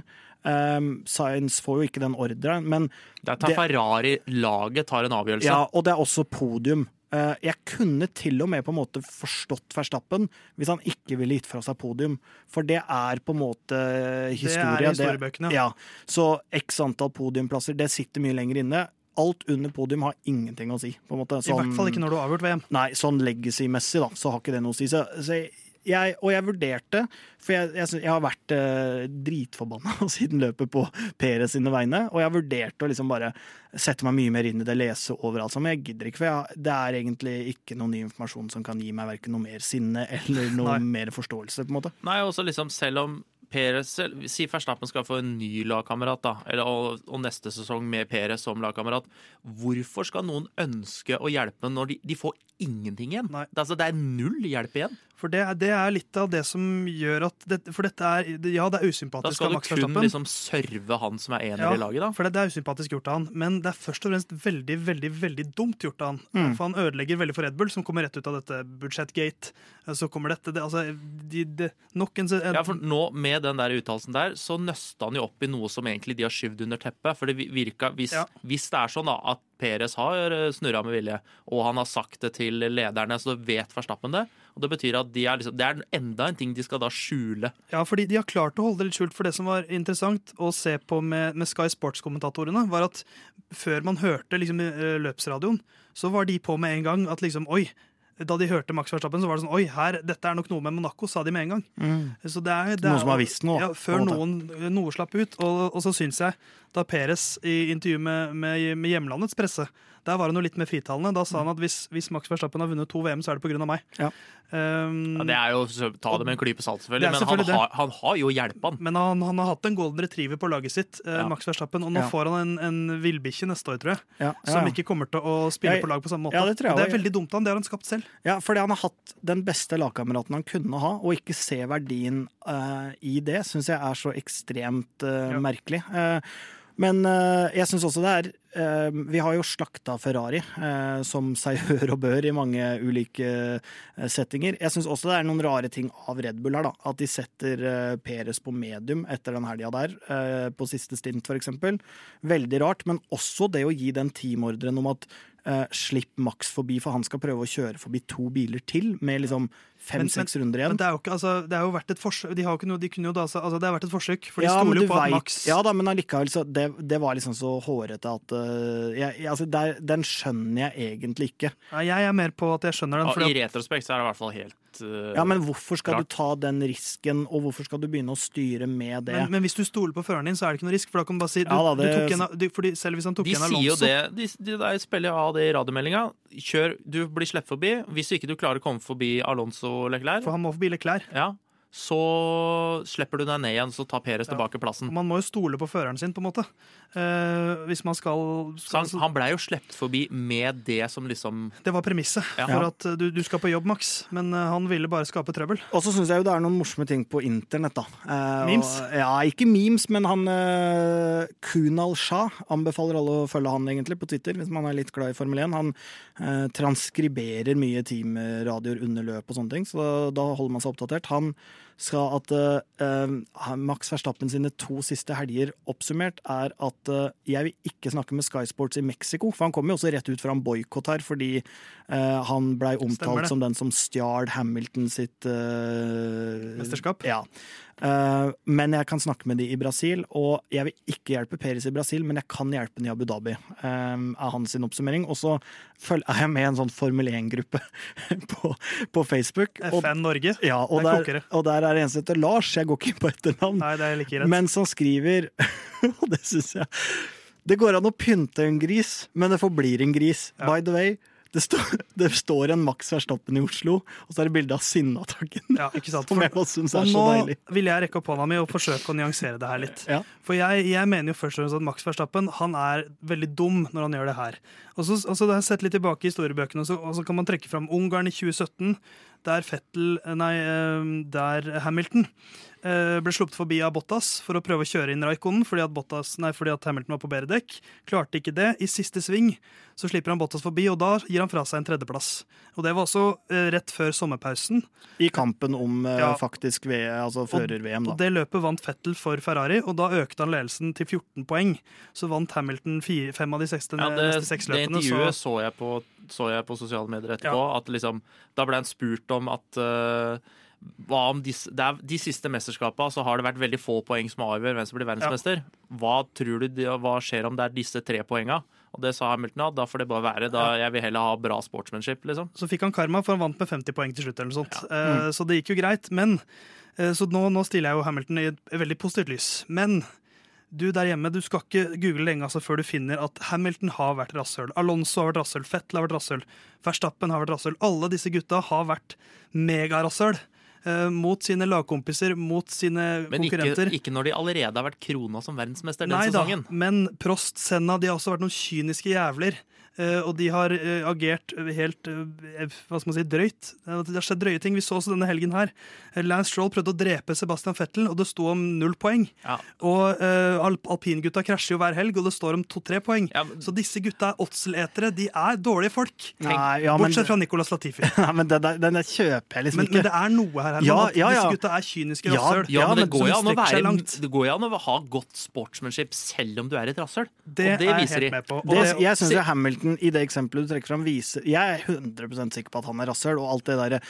Um, Sainz får jo ikke den ordren, men Der tar Ferrari-laget tar en avgjørelse. Ja, og det er også podium. Eh, jeg kunne til og med på en måte forstått Verstappen hvis han ikke ville gitt fra seg podium. For det er på en måte historie. Det er historiebøkene. Ja. Så x antall podiumplasser, det sitter mye lenger inne. Alt under podium har ingenting å si. Sånn, I hvert fall ikke når du har avgjort VM. Nei, sånn legacy-messig da, så har ikke det noe å si. Så, så jeg, og jeg vurderte, for jeg, jeg, jeg har vært eh, dritforbanna (laughs) siden løpet på Peres sine vegne, og jeg vurderte å liksom bare sette meg mye mer inn i det, lese overalt, men jeg gidder ikke, for jeg, det er egentlig ikke noe ny informasjon som kan gi meg verken noe mer sinne eller (laughs) noe mer forståelse, på en måte. Nei, også liksom, selv om Peres, Si Verstappen skal få en ny lagkamerat, da, eller, og, og, neste sesong med Peres som lagkamerat. Hvorfor skal noen ønske å hjelpe når de, de får ingenting igjen? Det, altså, det er null hjelp igjen. For det, det, er litt av det som gjør at det, For dette er Ja, det er usympatisk av Max Verstappen. Da skal du kun liksom serve han som er ener ja, i laget, da? for det, det, er usympatisk gjort av han. Men det er først og fremst veldig, veldig veldig dumt gjort av han. Mm. For han ødelegger veldig for Red Bull, som kommer rett ut av dette budsjettgate. Så kommer dette det, altså, de, de, nok en, Ja, for nå, med den der uttalelsen der, så nøsta han jo opp i noe som egentlig de har skyvd under teppet. For det virka Hvis, ja. hvis det er sånn da at Peres har eh, snurra med vilje, og han har sagt det til lederne, så vet Verstappen det. Og Det betyr at de er liksom, det er enda en ting de skal da skjule. Ja, fordi de har klart å holde det litt skjult. For det som var interessant å se på med, med Sky Sports-kommentatorene, var at før man hørte liksom, eh, løpsradioen, så var de på med en gang at liksom Oi, da de hørte Max Verstappen, så var det sånn Oi, her, dette er nok noe med Monaco, sa de med en gang. Mm. Så det er, det noen som har visst noe? Ja, før noen, noe slapp ut. Og, og så syns jeg, da Peres i intervju med, med, med hjemlandets presse der var han jo litt mer fritalende. Da sa han at hvis, hvis Max Verstappen har vunnet to VM, så er det pga. meg. Ja. Um, ja, det er jo Ta det med en klype salt, selvfølgelig, men selvfølgelig han, har, han, har, jo hjulpet han. Men han, han, har hatt en golden retriever på laget sitt, uh, ja. Max Verstappen, og nå ja. får han en, en villbikkje neste år, tror jeg. Som ikke kommer til å spille på lag på samme måte. Det, det, er veldig dumt av han, det har han skapt selv. Ja, fordi han har hatt den beste lagkameraten han kunne ha, og ikke se verdien uh, i det, syns jeg er så ekstremt uh, merkelig. Men uh, jeg syns også det er uh, Vi har jo slakta Ferrari, uh, som (laughs) seg hør og bør i mange ulike settinger. Jeg syns også det er noen rare ting av Red Bull her, da. At de setter Peres på medium etter den helga der, på siste stint f.eks. Veldig rart. Men også det å gi den teamordren om at Uh, slipp Max forbi, for han skal prøve å kjøre forbi to biler til med liksom fem-seks runder igjen. Men det, er jo ikke, altså, det har jo vært et forsøk de har jo ikke noe, de kunne jo da, altså, Det har vært et forsøk, for de ja, stoler jo på vet, Max Ja da, men allikevel, så det, det, var liksom så hårete at uh, jeg, altså, der, Den skjønner jeg egentlig ikke. Ja, jeg er mer på at jeg skjønner den. Ja, I retrospekt så er det i hvert fall helt uh, Ja, men hvorfor skal klart. du ta den risken, og hvorfor skal du begynne å styre med det? Men, men hvis du stoler på føreren din, så er det ikke noe risk, for da kan du bare si du, ja, da, det, du tok en, du, fordi Selv hvis han tok igjen en Alonso De sier jo det, de, de, de spiller av det i radiomeldinga. Kjør, du blir sluppet forbi. Hvis ikke du klarer å komme forbi Alonso Leclerc For han må forbi Leclerc. Ja, så slipper du deg ned igjen, så tar Peres ja. tilbake plassen. Man må jo stole på føreren sin, på en måte. Uh, hvis man skal, skal han, han blei jo sluppet forbi med det som liksom Det var premisset ja. for at uh, du, du, skal på jobb, Max. Men uh, han ville bare skape trøbbel. Og så syns jeg jo det er noen morsomme ting på internett, da. memes? Og, ja, ikke memes, men han Kunal Shah anbefaler alle å følge han egentlig på Twitter, hvis man er litt glad i Formel 1. Han transkriberer mye teamradioer under løp og sånne ting, så da holder man seg oppdatert. Han skal at uh, Max Verstappen sine to siste helger oppsummert er at uh, jeg vil ikke snakke med Sky Sports i Mexico, for han kom jo også rett ut fra en boikott her fordi uh, han blei omtalt som den som stjal Hamilton sitt Mesterskap. Ja. Eh, men jeg kan snakke med de i Brasil, og jeg vil ikke hjelpe Peris i Brasil, men jeg kan hjelpe den i Abu Dhabi, eh, er hans oppsummering. Og så er jeg med i en sånn Formel 1-gruppe (laughs) på, på Facebook. FN Norge. ja, og, Der og der er det en som heter Lars, jeg går ikke inn på etternavn, Nei, det er like men som skriver, (laughs) og det syns jeg Det går an å pynte en gris, men det forblir en gris. Ja. By the way, det, står- det står en Max Verstappen i Oslo, og så er det bilde av Sinnataggen. Ja, ikke sant? (laughs) Syns Og så nå deilig. vil jeg rekke opp hånda mi og forsøke å nyansere det her litt. Ja. For jeg, jeg mener jo først og fremst at Max Verstappen han er veldig dum når han gjør det her. Og så og så har jeg sett litt tilbake i historiebøkene, og så, og så kan man trekke fram Ungarn i 2017, der Fettel Nei, eh, der Hamilton ble sluppet forbi av Bottas for å prøve å kjøre inn Raikkonen fordi at, Bottas, nei, fordi at Hamilton var på bedre dekk. Klarte ikke det. I siste sving så slipper han Bottas forbi, og da gir han fra seg en tredjeplass. Og det var også eh, rett før sommerpausen. I kampen om eh, Ja. faktisk altså fører-VM, Og det løpet vant Fettel for Ferrari, og da økte han ledelsen til 14 poeng. Så vant Hamilton fire, fem av de seks, Ja, det, neste seks løpene. det intervjuet Så, så jeg, på, så jeg på sosiale medier etterpå. At liksom, da ble han spurt om at eh, hva om de, er, de siste mesterskapene så har det vært veldig få poeng som avgjør hvem som blir verdensmester. Hva tror du, hva skjer om det er disse tre poengene? Og det sa Hamilton at da får det bare være. Da Jeg vil heller ha bra sportsmanship, liksom. så fikk han karma, for han vant med 50 poeng til slutt. eller noe sånt. Eh, Så det gikk jo greit. Men eh, Så nå, nå stiller jeg jo Hamilton i et veldig positivt lys. Men du der hjemme, du skal ikke google lenge altså, før du finner at Hamilton har vært rasshøl. Alonso har vært rasshøl. Fettel har vært rasshøl. Verstappen har vært rasshøl. Alle disse gutta har vært megarasshøl. Eh, mot sine lagkompiser, mot sine Men ikke, Men ikke når de allerede har vært krona som verdensmester den Nei da, men Prost, Senna, de har også vært noen kyniske jævler. Eh, og de har eh, agert helt eh, hva skal man si, drøyt. Det har skjedd drøye ting. Vi så også denne helgen her. Lance Stroll prøvde å drepe Sebastian Fettel, og det sto om null poeng. Ja. Og uh, Alp alpingutta krasjer jo hver helg, og det står om to-tre poeng. Ja, men- Så disse gutta er åtseletere. De er dårlige folk. Nei, ja, men, Bortsett fra Nicolas Latifi. (laughs) Nei, men den, der- den der kjøper jeg liksom Men, men det er noe her. her Ja, ja, ja. Disse gutta er kyniske Ja, rasshøl. Ja, men det går jo an å være. Det går jo an å ha godt sportsmanship selv om du er et rasshøl. Det, og det er jeg helt med på. Og Det, det- jeg syns Hamilton i det eksempelet du trekker fram, viser Jeg er 100% sikker på at han er rasshøl, og alt det derre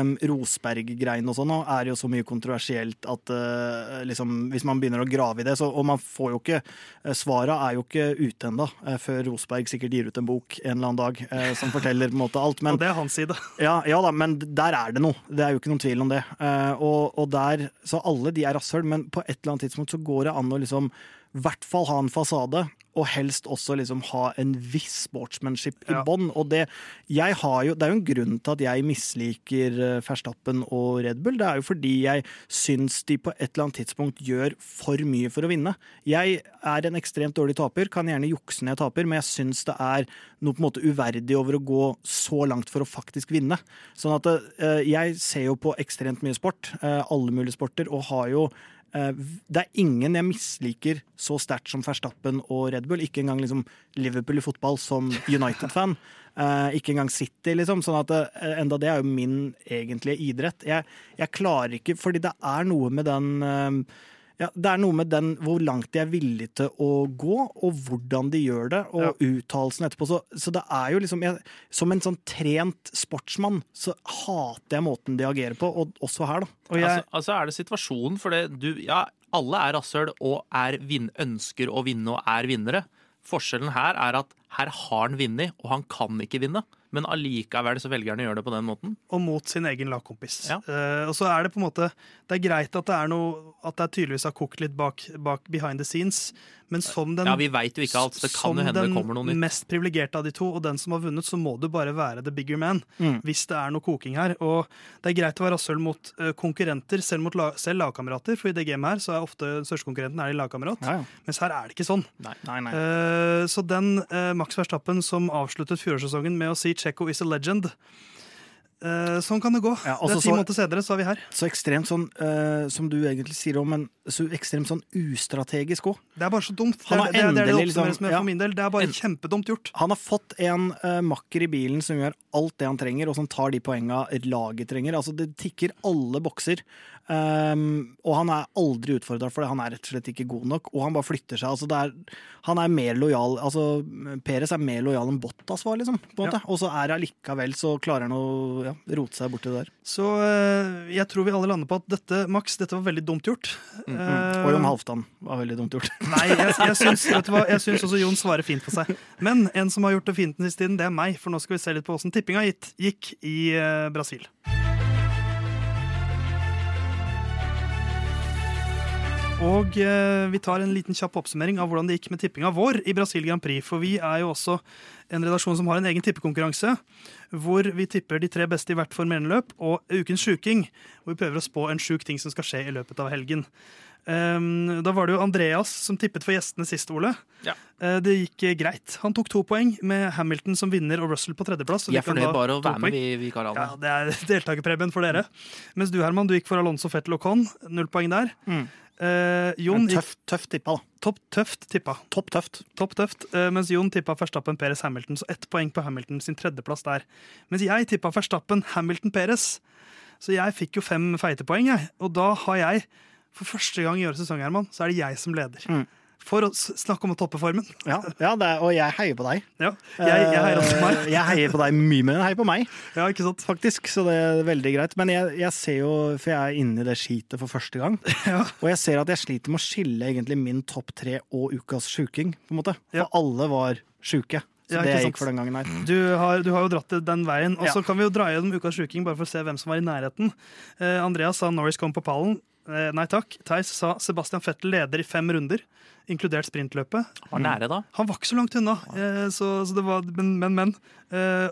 um, Rosberg-greiene og sånn er jo så mye kontroversielt at uh, liksom, hvis man begynner å grave i det, så Og man får jo ikke uh, Svara er jo ikke ute ennå, eh, før Rosberg sikkert gir ut en bok en eller annen dag uh, som forteller på en måte alt. Men (laughs) og det er hans side. (laughs) ja, ja da, men der er det noe. Det er jo ikke noen tvil om det. Uh, og, og der, Så alle de er rasshøl, men på et eller annet tidspunkt så går det an å liksom i hvert fall ha en fasade, og helst også liksom ha en viss sportsmanship i Ja. bånn. Og det, jo, det er jo en grunn til at jeg misliker eh, Verstappen og Red Bull. Det er jo fordi jeg syns de på et eller annet tidspunkt gjør for mye for å vinne. Jeg er en ekstremt dårlig taper, kan gjerne jukse når jeg taper, men jeg syns det er noe på en måte uverdig over å gå så langt for å faktisk vinne. Sånn at eh, jeg ser jo på ekstremt mye sport, eh, alle mulige sporter, og har jo det er ingen jeg misliker så sterkt som Verstappen og Red Bull. Ikke engang liksom Liverpool i fotball som United-fan. (laughs) Eh, ikke engang City, liksom. Sånn at det, enda det er jo min egentlige idrett. Jeg, jeg klarer ikke, fordi det er noe med den eh, ja, Det er noe med den hvor langt de er villige til å gå, og hvordan de gjør det, og uttalelsen etterpå. Så, så det er jo liksom jeg, Som en sånn trent sportsmann så hater jeg måten de agerer på, og også her, da. Og jeg, Altså, altså er det situasjonen, for det, du, ja, alle er rasshøl og er vin, ønsker å vinne og er vinnere. Forskjellen her er at her har han vunnet, og han kan ikke vinne. Men allikevel så velger han å gjøre det på den måten. og mot sin egen lagkompis. Ja. Uh, og så er det på en måte Det er greit at det er noe At det tydeligvis har kokt litt bak, bak behind the scenes, men som den Ja, vi vet jo ikke alt, så det kan jo hende det kommer noe nytt. mest privilegerte av de to, og den som har vunnet, så må du bare være the bigger man. Mm. Hvis det er noe koking her. Og det er greit å være rasshøl mot uh, konkurrenter, selv mot la, selv lagkamerater. For i det gamet her så er ofte største konkurrenten er din lagkamerat. Ja, ja. Mens her er det ikke sånn. Nei, nei. Eh, så den Max Verstappen som avsluttet fjorårssesongen med å si 'Checo is a legend', sånn kan det gå. Ja, det altså er ti så- måneder senere, så er vi her. Så ekstremt sånn, uh, som du egentlig sier om, men så ekstremt sånn ustrategisk òg. Det er bare så dumt. Det Han er har det, det, er det det oppsummeres liksom- med ja. for min del. Det er bare kjempedumt gjort. Han har fått en uh, makker i bilen som gjør alt det han trenger, og som tar de poenga laget trenger. Altså, det tikker alle bokser. Um, og han er aldri utfordra for det. Han er rett og slett ikke god nok, og han bare flytter seg. Altså, det er, han er mer lojal Altså, Peres er mer lojal enn Bottas var, liksom. På en måte. Og så er det allikevel så klarer han å ja, rote seg borti det der. Så eh, jeg tror vi alle lander på at dette, Max, dette var veldig dumt gjort. Mm. Eh, Og Jon Halvdan var veldig dumt gjort. (laughs) Nei, jeg, jeg, (laughs) syns, hva, jeg syns også Jon svarer fint for seg. Men en som har gjort det fint den siste tiden, det er meg. For nå skal vi se litt på åssen tippinga gikk i eh, Brasil. Og eh, vi tar en liten kjapp oppsummering av hvordan det gikk med tippinga vår i Brasil Grand Prix. For vi er jo også en redaksjon som har en egen tippekonkurranse. Hvor vi tipper de tre beste i hvert formerenløp og ukens sjuking. Hvor vi prøver å spå en sjuk ting som skal skje i løpet av helgen. Um, da var det jo Andreas som tippet for gjestene sist, Ole. Ja. Uh, det gikk uh, greit. Han tok to poeng med Hamilton som vinner og Russell på tredjeplass. Jeg er fornøyd da bare å være med, poeng. vi, vi karene. Ja, det er (laughs) deltakerpremien for dere. Mens du, Herman, du gikk for Alonso Fettel og Con. Null poeng der. Mm. Eh, Jon tøft, tøft tippa, da. topp tøft tippa. Topp tøft. Topp tøft. eh, mens Jon tippa Verstappen Peres Hamilton, så ett poeng på Hamilton sin tredjeplass der. Mens jeg tippa Verstappen Hamilton Peres, Så jeg fikk jo fem feite poeng, jeg. Og da har jeg, for første gang i årets sesong, Herman, så er det jeg som leder. Mm. For å snakke om å toppe formen. Ja, ja det er, og jeg heier på deg. Ja, jeg, jeg heier også på meg. Eh, Jeg heier på deg mye mer enn jeg heier på meg, Ja, ikke sant? faktisk. Så det er veldig greit. Men jeg, jeg ser jo, for jeg er inne i det skitet for første gang, (laughs) Ja. og jeg ser at jeg sliter med å skille egentlig min topp tre og ukas sjuking, på en måte. For alle var sjuke. Så Ja, det gikk for den gangen her. Du har, du har jo dratt det den veien. Og så kan vi jo dra gjennom ukas sjuking bare for å se hvem som var i nærheten. Uh, Andreas sa Norris kom på pallen. Uh, nei takk. Theis sa Sebastian Fettel leder i fem runder, inkludert sprintløpet. Var nære, da. Han var ikke så langt unna, eh, så, så det var Men, men. men. Eh,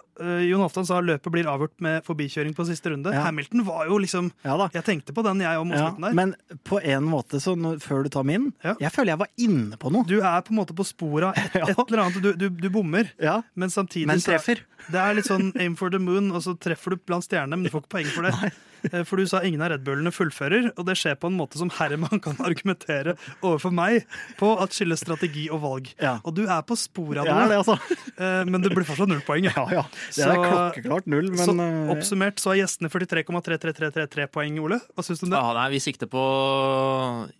Jon Halvdan sa løpet blir avgjort med forbikjøring på siste runde. Ja. Hamilton var jo liksom Ja da. Jeg tenkte på den, jeg, om Ja, der. men på en måte, så når, før du tar min, Ja. jeg føler jeg var inne på noe. Du er på en måte på sporet av et, (laughs) et eller annet. Du, du, du bommer, Ja, men samtidig men så- treffer. Det er litt sånn aim for the moon, og så treffer du blant stjernene, men du får ikke poeng for det. (laughs) Eh, For du sa ingen av Red Bullene fullfører, og det skjer på en måte som Herman kan argumentere overfor meg på at skyldes strategi og valg. Ja. Og du er på sporet av Ja, det altså. eh, men det blir fortsatt null poeng. Ja, ja. Det er Så- klokkeklart null, men så eh, oppsummert så er gjestene 43,33333 poeng, Ole. Hva syns du om det? Ja, nei, vi sikter på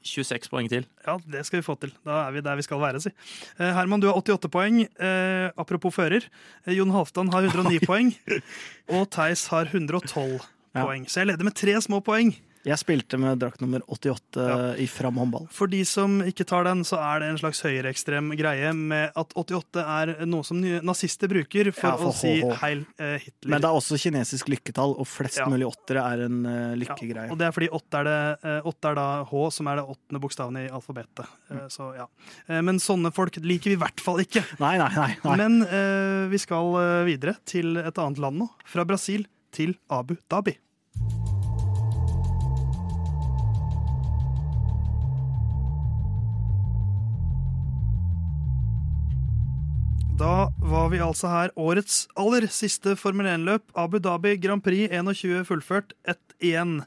26 poeng til. Ja, det skal vi få til. Da er vi der vi skal være, si. Eh, Herman, du har 88 poeng. Eh, apropos fører. Eh, Jon Halvdan har 109 (laughs) poeng. Og Theis har 112 Ja. poeng. Så jeg leder med tre små poeng. jeg spilte med drakt nummer 88 Ja. i Fram håndball. For de som ikke tar den, så er det en slags høyreekstrem greie med at 88 er noe som nazister bruker for, Ja, for å si heil eh, Hitler. Men det er også kinesisk lykketall, og flest Ja. mulig åttere er en uh, lykkegreie. og det er fordi 8 er, det, eh, 8 er da H, som er det åttende bokstaven i alfabetet. Mm. Eh, Så ja. Eh, Men sånne folk liker vi i hvert fall ikke. Nei, nei, nei. nei. Men eh, vi skal videre til et annet land nå. Fra Brasil til Abu Dhabi. Da var vi altså her årets aller siste Formel 1-løp. Abu Dhabi Grand Prix 21 fullført, 1-1.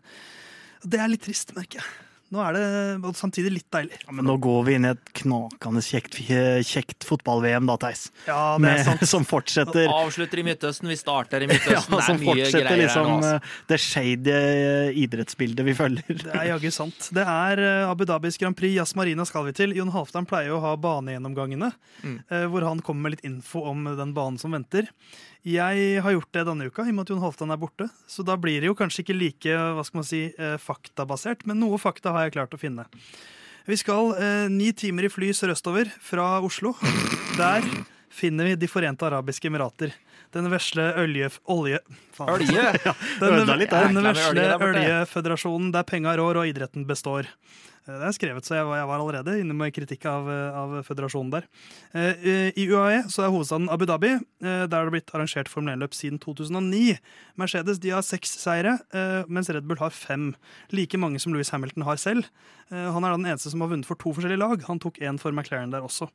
Det er litt trist, merker jeg. Nå er det samtidig litt deilig. Ja, men nå går vi inn i et knakende kjekt, kjekt fotball-VM, da, Theis. Ja, det er Med- sant. (laughs) Som fortsetter Avslutter i Midtøsten, vi starter i (laughs) ja, Midtøsten. det som er mye greier her liksom nå. Altså. eh, det shady eh, idrettsbildet vi følger. Det er jaggu sant. Det er eh, Abu Dhabis Grand Prix. Jazz Marina skal vi til. Jon Halvdan pleier jo å ha banegjennomgangene, Mm. eh, hvor han kommer med litt info om den banen som venter. Jeg har gjort det denne uka, i og med at Jon Halvdan er borte. Så da blir det jo kanskje ikke like hva skal man si, eh, faktabasert, men noe fakta har jeg klart å finne. Vi skal eh, ni timer i fly sørøstover fra Oslo. Der finner vi De forente arabiske emirater. Den vesle ølje... olje. Ølje! (laughs) ja, denne vesle øljeføderasjonen der penga rår og idretten består. Eh, Det er skrevet, så jeg var, jeg var allerede inne med kritikk av, eh, av føderasjonen der. Eh, I UAE så er hovedstaden Abu Dhabi. Der har det blitt arrangert Formel 1-løp siden 2009. Mercedes de har seks seire, mens Red Bull har fem. Like mange som Louis Hamilton har selv. Han er da den eneste som har vunnet for to forskjellige lag. Han tok én for McLaren der også.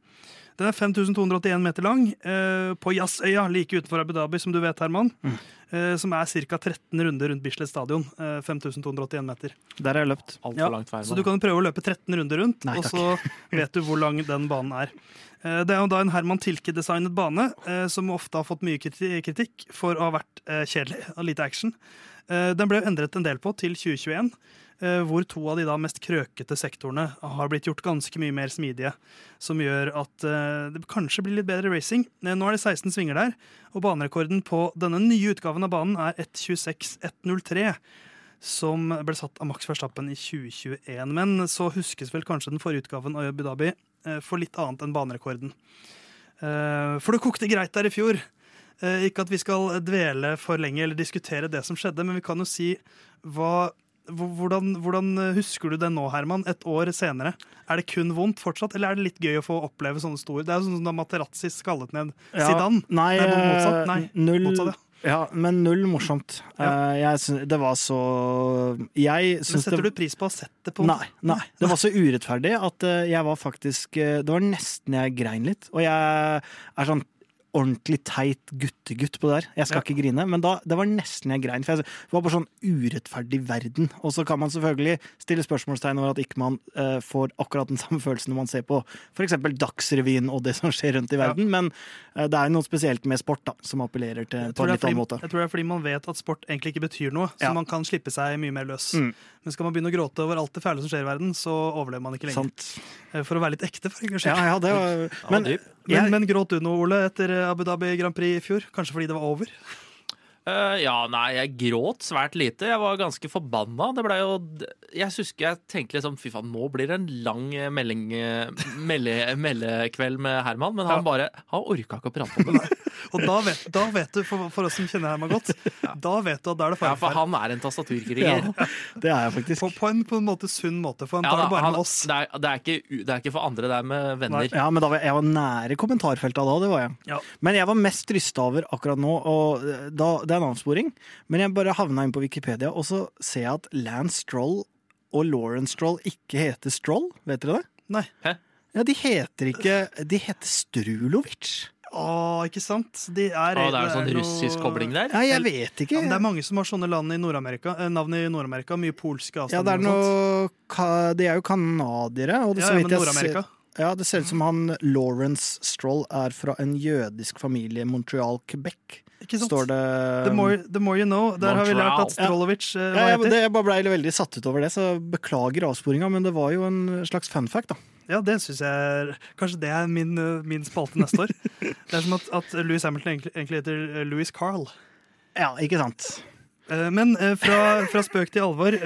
Den er 5281 meter lang, på Jazzøya like utenfor Abu Dhabi, som du vet, Herman. eh, som er ca. 13 runder rundt Bislett stadion. eh, 5281 meter. Der har jeg løpt. Altfor Ja, langt Så du kan prøve å løpe 13 runder rundt, Nei, og så vet du hvor lang den banen er. Eh, Det er jo da en Herman Tilke-designet bane, eh, som ofte har fått mye kritikk for å ha vært eh, kjedelig og lite action. Eh, Den ble endret en del på til 2021, eh, hvor to av de da mest krøkete sektorene har blitt gjort ganske mye mer smidige, som gjør at eh, det kanskje blir litt bedre racing. Eh, Nå er det 16 svinger der, og banerekorden på denne nye utgaven av banen er 1.26,103 som ble satt av Max Verstappen i 2021. Men så huskes vel kanskje den forrige utgaven av Abu Dhabi eh, for litt annet enn banerekorden. Eh, For det kokte greit der i fjor. Eh, Ikke at vi skal dvele for lenge eller diskutere det som skjedde, men vi kan jo si hva hvordan, hvordan husker du det nå, Herman, et år senere? Er det kun vondt fortsatt, eller er det litt gøy å få oppleve sånne store Det er jo sånn som da Materazzi skallet ned Ja, Zidane. Nei, Nei, motsatt. Nei, eh, null, motsatt, ja, men null morsomt. Ja. Eh, jeg syns, det var så Men setter det du pris på å ha sett det på Nei, nei. Det var så urettferdig at eh, jeg var faktisk Det var nesten jeg grein litt. Og jeg er sånn ordentlig teit guttegutt på det der. Jeg skal Ja. ikke grine, men da, det var nesten jeg grein. For jeg, det var bare sånn urettferdig verden. Og så kan man selvfølgelig stille spørsmålstegn over at ikke man eh, får akkurat den samme følelsen når man ser på f.eks. Dagsrevyen og det som skjer rundt i Ja. verden. Men eh, det er jo noe spesielt med sport da, som appellerer til på en litt annen måte. jeg tror det er fordi man vet at sport egentlig ikke betyr noe, så Ja. man kan slippe seg mye mer løs. Mm. Men skal man begynne å gråte over alt det fæle som skjer i verden, så overlever man ikke lenger. Sant. Eh, For å være litt ekte, for en gangs Ja, ja, var Men ja, Men, men gråt du noe, Ole, etter Abu Dhabi Grand Prix i fjor? Kanskje fordi det var over? Eh, ja, nei, jeg gråt svært lite. Jeg var ganske forbanna. Det blei jo Jeg husker jeg tenkte liksom fy faen, nå blir det en lang eh, melding, eh, (laughs) melde, meldekveld med Herman, men han bare Han orka ikke å prate om det. (laughs) Og da vet, da vet du, for, for oss som kjenner Herman godt, (laughs) da vet du at da er det Ja, fare for for han er en tastaturkriger. ja, det er jeg faktisk. på, på, en, på en måte sunn måte, for han Ja, tar det bare han, med oss. det, er, det, er ikke, det er ikke for andre, det er med venner. Ja, men da var jeg, jeg var nære kommentarfeltet da, det var jeg. Ja. Men jeg var mest rysta over akkurat nå, og da, det er en avsporing, men jeg bare havna inn på Wikipedia, og så ser jeg at Lance Stroll og Lauren Stroll ikke heter Stroll, vet dere det? Nei. Hæ? Ja, de heter ikke De heter Strulovic. Å, ikke sant? De er, Å, det er en sånn noe- russisk kobling der. Ja, jeg vet ikke. Ja, men det er mange som har sånne land i eh, Navn i Nord-Amerika. Mye polske Ja, det er avstander. noe ka- De er jo canadiere, og det, Ja, ja, men Nord-Amerika. ja, det ser ut som han Lawrence Stroll er fra en jødisk familie i Montreal, Quebec. Ikke sant? Står det The more, the more you know. Der har vi lært at Montreal. Strolovic eh, Ja, var jeg, heter. det, jeg bare ble veldig satt ut over det, så beklager avsporinga, men det var jo en slags fun fact, da. Ja, det syns jeg er Kanskje det er min, eh, min spalte neste år. (laughs) Det er som at, at Louis Hamilton egentlig, egentlig heter eh, Louis Carl. Ja, ikke sant? Eh, Men fra, fra spøk til alvor.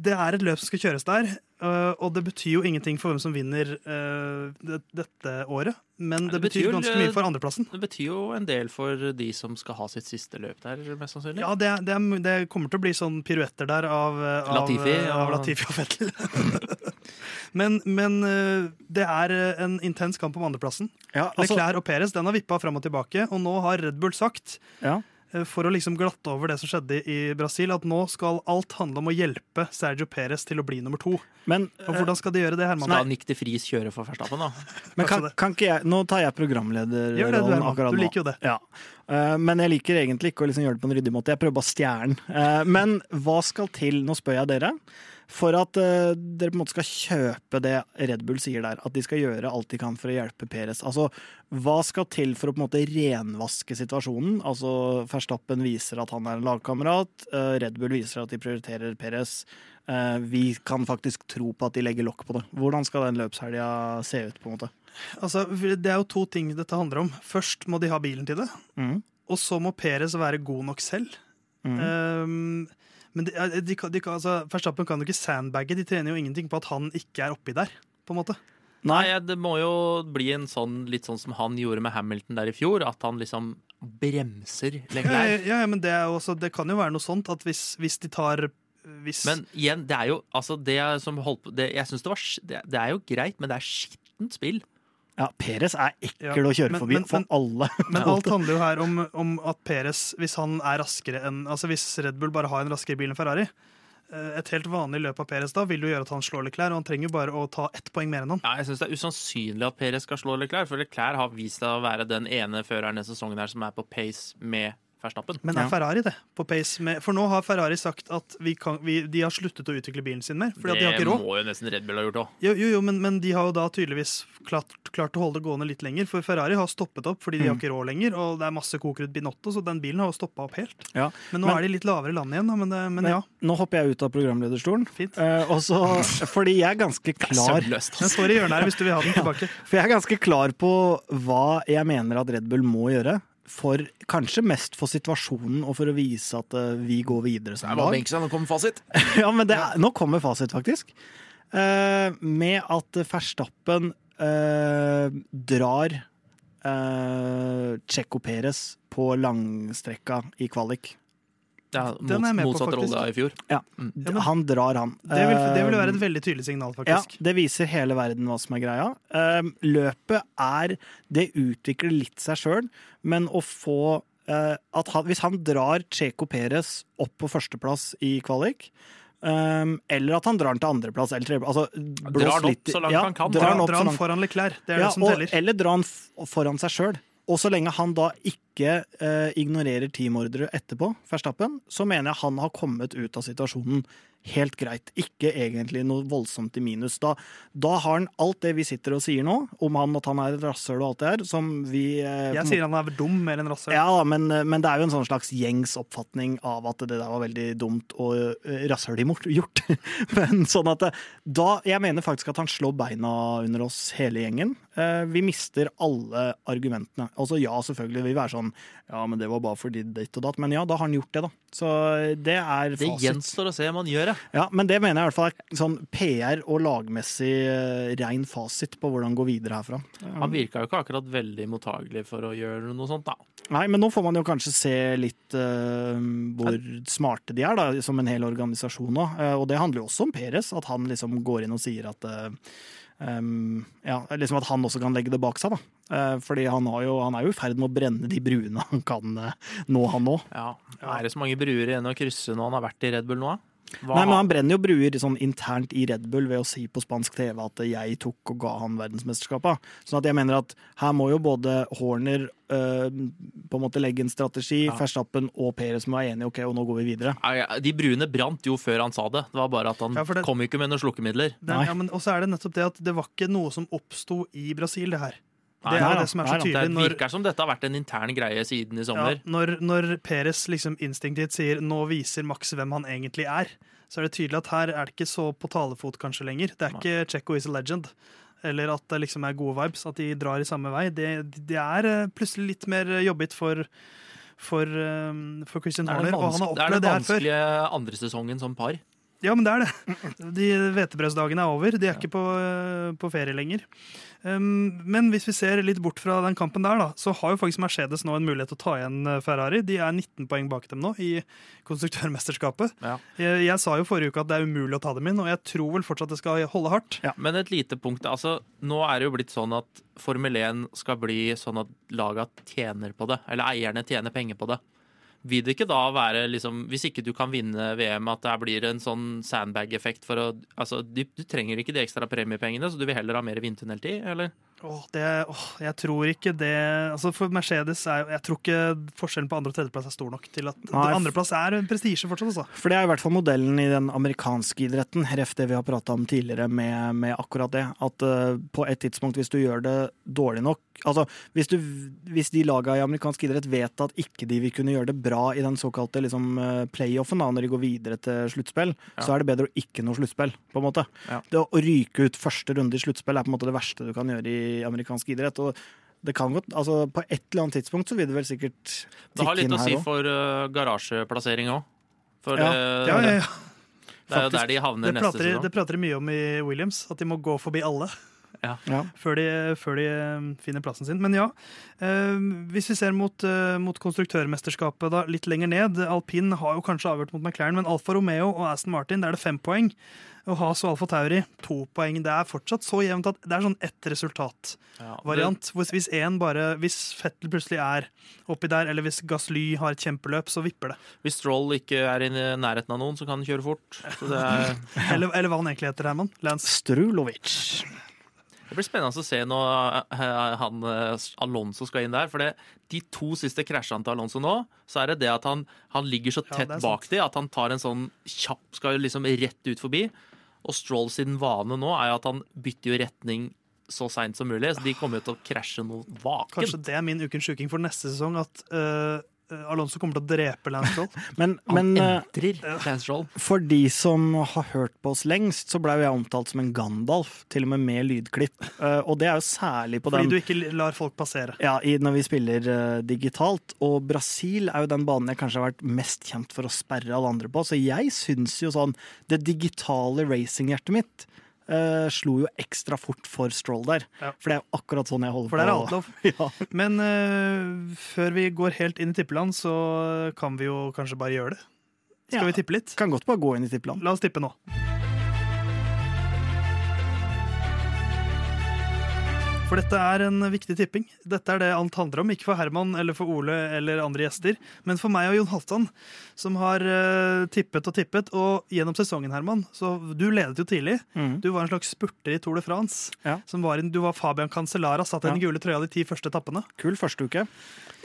Det er et løp som skal kjøres der, eh, og det betyr jo ingenting for hvem som vinner uh, det, dette året. Men Nei, det, det betyr betyr jo- ganske mye for andreplassen. Det betyr jo en del for de som skal ha sitt siste løp der, mest sannsynlig. Ja, det, det, det kommer til å bli sånn piruetter der av, eh, av, Latifi, eh, av og- Latifi og Fettel. (laughs) men men uh, det er eh, en intens kamp om andreplassen. Ja, altså, Leclerc og Perez den har vippa fram og tilbake, og nå har Red Bull sagt ja. Eh, for å liksom glatte over det som skjedde i Brasil, at nå skal alt handle om å hjelpe Sergio Perez til å bli nummer to. Men, Og hvordan skal de gjøre det, Herman? Skal Nick de Vries kjøre for Verstappen, da? men kan, kan ikke jeg Nå tar jeg programlederrollen akkurat nå. Du liker jo det. Ja. Eh, Men jeg liker egentlig ikke å liksom gjøre det på en ryddig måte. Jeg prøver bare den. Eh, Men hva skal til, nå spør jeg dere, for at uh, dere på en måte skal kjøpe det Red Bull sier der, at de skal gjøre alt de kan for å hjelpe Peres. Altså, hva skal til for å på en måte renvaske situasjonen? Altså, Verstappen viser at han er en lagkamerat, uh, Red Bull viser at de prioriterer Peres. Uh, Vi kan faktisk tro på at de legger lokk på det. Hvordan skal den løpshelga se ut, på en måte? Altså, det er jo to ting dette handler om. Først må de ha bilen til det, Mm. og så må Peres være god nok selv. Mm. Um, men de, de, kan- de, altså, Verstappen kan jo ikke sandbagge. De trener jo ingenting på at han ikke er oppi der. på en måte. Nei, det må jo bli en sånn, litt sånn som han gjorde med Hamilton der i fjor, at han liksom bremser Ja, Leclerc. ja, ja, men det, er også, det kan jo være noe sånt at hvis, hvis de tar hvis, Men igjen, det er jo altså det som holdt på det, Jeg synes det var det, det er jo greit, men det er skittent spill. Ja, Peres er Ja, ekkel å kjøre men- forbi men- for men- alle. (laughs) Men (laughs) alt handler jo her om, om at Peres, hvis han er raskere enn Altså hvis Red Bull bare har en raskere bil enn Ferrari eh, Et helt vanlig løp av Perez da vil jo gjøre at han slår Leclerc, og han trenger jo bare å ta ett poeng mer enn han. Ja, jeg synes det er usannsynlig at Perez skal slå Leclerc, for Leclerc har vist seg å være den ene føreren denne sesongen her som er på pace med Verstappen. Men er Ferrari det? På pace med, for nå har Ferrari sagt at vi kan, vi, de har sluttet å utvikle bilen sin mer. Fordi at de har det ikke råd. må jo nesten Red Bull ha gjort òg. Jo, jo, jo men, men de har jo da tydeligvis klart, klart å holde det gående litt lenger. For Ferrari har stoppet opp fordi de har Mm. ikke råd lenger. Og det er masse kokerud Binotto, så den bilen har jo stoppa opp helt. Ja. Men nå Men- er de litt lavere i land igjen, da. Men, det- men ja, Nå hopper jeg ut av programlederstolen. fint. Eh, også, (laughs) fordi jeg er ganske klar Søvnløst. Den står i hjørnet her hvis du vil ha den tilbake. (laughs) For jeg er ganske klar på hva jeg mener at Red Bull må gjøre. For, kanskje mest for situasjonen og for å vise at eh, vi går videre som lag. nå kommer fasit. (laughs) ja, men det nå kommer fasit, faktisk. Eh, med at Verstappen eh, drar uh, Checo Perez på langstrekka i kvalik. Ja, Den er jeg med på, motsatt faktisk. rolle i fjor. Ja, men- Han drar, han. Det vil, det vil være Eh, et veldig tydelig signal, ja, det viser hele verden hva som er greia. Eh, løpet er Det utvikler litt seg sjøl, men å få eh, at han, Hvis han drar Checo Perez opp på førsteplass i kvalik, Um, eller at han drar den til andreplass altså, Drar den opp litt så langt ja, han kan. Drar Dra, den opp dra han foran Leclerc. Det er ja, det som og, teller. Eller drar han foran seg sjøl. Og så lenge han da ikke eh, ignorerer teamordre etterpå, Verstappen, så mener jeg han har kommet ut av situasjonen helt greit. Ikke egentlig noe voldsomt i minus. Da, da har han alt det vi sitter og sier nå, om han at han er et rasshøl og alt det her, som vi eh, Jeg sier han er dum mer enn rasshøl. ja, men, men det er jo en sånn slags gjengs oppfatning av at det der var veldig dumt og uh, rasshøl (laughs) gjort. men sånn at da Jeg mener faktisk at han slår beina under oss hele gjengen. Eh, vi mister alle argumentene. Altså ja, selvfølgelig vil vi være sånn Ja, men det var bare fordi ditt og datt. Men ja, da har han gjort det, da. Så det er fasit. Det gjenstår å se om han gjør det. Ja, men det mener jeg i hvert fall er sånn PR og lagmessig uh, rein fasit på hvordan gå videre herfra. Han virka jo ikke akkurat veldig mottagelig for å gjøre noe sånt, da. Nei, men nå får man jo kanskje se litt uh, hvor smarte de er, da, som en hel organisasjon òg. Uh, og det handler jo også om Peres, at han liksom går inn og sier at eh, em, ja, liksom at han også kan legge det bak seg, da. Uh, fordi han, jo, han er jo i ferd med å brenne de bruene han kan uh, nå, han nå. Ja. Er det så mange bruer igjen å krysse når han har vært i Red Bull nå? Hva Nei, men Han brenner jo bruer sånn internt i Red Bull ved å si på spansk TV at jeg tok og ga han verdensmesterskapet. Sånn at jeg mener at her må jo både Horner øh, på en måte legge en strategi, Ja. Verstappen og Perez må være enige, ok, og nå går vi videre. Ja, ja, De bruene brant jo før han sa det. Det var bare at han Ja, det- kom ikke med noen slukkemidler. Den, ja, men, også er det nettopp det at det var ikke noe som oppsto i Brasil, det her. Det er nei det som er så. Det tydelig. Når, virker som dette har vært en intern greie siden i ja, sommer. når, når Peres liksom instinktivt sier 'nå viser Max hvem han egentlig er', så er det tydelig at her er det ikke så på talefot kanskje lenger. Det er ikke 'Checo is a legend'. Eller at det liksom er gode vibes, at de drar i samme vei. Det, det er eh, plutselig litt mer jobbigt for for, eh, for Christian er Horner, og han har vanske, det er den det vanskelige andre sesongen som par. Ja, men det er det. De hvetebrødsdagene er over. De er ikke på, eh, på ferie lenger. Um, men hvis vi ser litt bort fra den kampen der, da, så har jo faktisk Mercedes nå en mulighet til å ta igjen eh, Ferrari. De er 19 poeng bak dem nå i konstruktørmesterskapet. Ja. Jeg, jeg sa jo forrige uke at det er umulig å ta dem inn, og jeg tror vel fortsatt det skal holde hardt. Men et lite punkt. altså, Nå er det jo blitt sånn at Formel 1 skal bli sånn at laga tjener på det. Eller eierne tjener penger på det. Vil det ikke da være, liksom, hvis ikke du kan vinne VM, at det blir en sånn sandbag-effekt for å Altså, du, du trenger ikke de ekstra premiepengene, så du vil heller ha mer vindtunneltid, eller? Åh, det, åh, jeg tror ikke det altså For Mercedes er Jeg tror ikke forskjellen på andre- og tredjeplass er stor nok til at andreplass er en prestisje fortsatt. Altså. For det er i hvert fall modellen i den amerikanske idretten, ref det vi har prata om tidligere med, med akkurat det. At uh, på et tidspunkt, hvis du gjør det dårlig nok Altså hvis, du, hvis de laga i amerikansk idrett vet at ikke de vil kunne gjøre det bra i den såkalte liksom, eh, playoffen, da, når de går videre til sluttspill, så er det bedre å ikke nå sluttspill, på en måte. Ja. Det å ryke ut første runde i sluttspill er på en måte det verste du kan gjøre i amerikansk idrett. og det kan godt, altså På et eller annet tidspunkt så vil det vel sikkert Det har litt å si også. for uh, garasjeplassering òg. For Ja. eh, Ja, ja, ja. det er jo der de havner Det neste prater, sesong. det prater de mye om i Williams, at de må gå forbi alle. Ja. før de, før de eh, finner plassen sin. Men ja, eh, hvis vi ser mot, eh, mot konstruktørmesterskapet da, litt lenger ned Alpin har jo kanskje avgjort mot McLaren, men Alfa Romeo og Aston Martin der er det fem poeng. Og Has og Alfa Tauri to poeng. Det er fortsatt så jevnt at det er sånn ett resultat-variant. Ja, Hvis, én en bare, hvis Fettel plutselig er oppi der, eller hvis Gasly har et kjempeløp, så vipper det. Hvis Stroll ikke er i nærheten av noen, så kan han kjøre fort. Så det er, (laughs) Eller, eller hva han egentlig heter, Herman. Lance. Strulovic. Det blir spennende å se når eh, han, eh, Alonso skal inn der. For det, de to siste krasjene til Alonso nå, så er det det at han, han ligger så tett er bak de at han tar en sånn kjapp Skal jo liksom rett ut forbi. Og Stroll sin vane nå er jo at han bytter jo retning så seint som mulig. Så de kommer jo til å krasje noe vaken. Kanskje det er min ukens sjuking for neste sesong, at eh, Alonso kommer til å drepe Lance Stroll. (laughs) Men, men eh, Lance for de som har hørt på oss lengst, så blei jeg omtalt som en Gandalf, til og med med lydklipp. Eh, og det er jo særlig på Fordi den du ikke lar folk passere. ja, i, når vi spiller eh, digitalt. Og Brasil er jo den banen jeg kanskje har vært mest kjent for å sperre alle andre på. Så jeg syns jo sånn Det digitale racinghjertet mitt eh, slo jo ekstra fort for Stroll der. Ja. For det er jo akkurat sånn jeg holder For det er på. alt lov. (laughs) Ja. Men uh, før vi går helt inn i tippeland, så kan vi jo kanskje bare gjøre det. Skal Ja. vi tippe litt? Kan godt bare gå inn i tippeland. La oss tippe nå. For dette er en viktig tipping. Dette er det alt handler om. Ikke for Herman eller for Ole eller andre gjester, men for meg og Jon Halvdan, som har uh, tippet og tippet. Og gjennom sesongen, Herman, så du ledet jo tidlig. Mm. Du var en slags spurter i Tour de France. Ja. Som var en, du var Fabian Cancellara, satt i den gule trøya de ti første etappene. Kul første uke.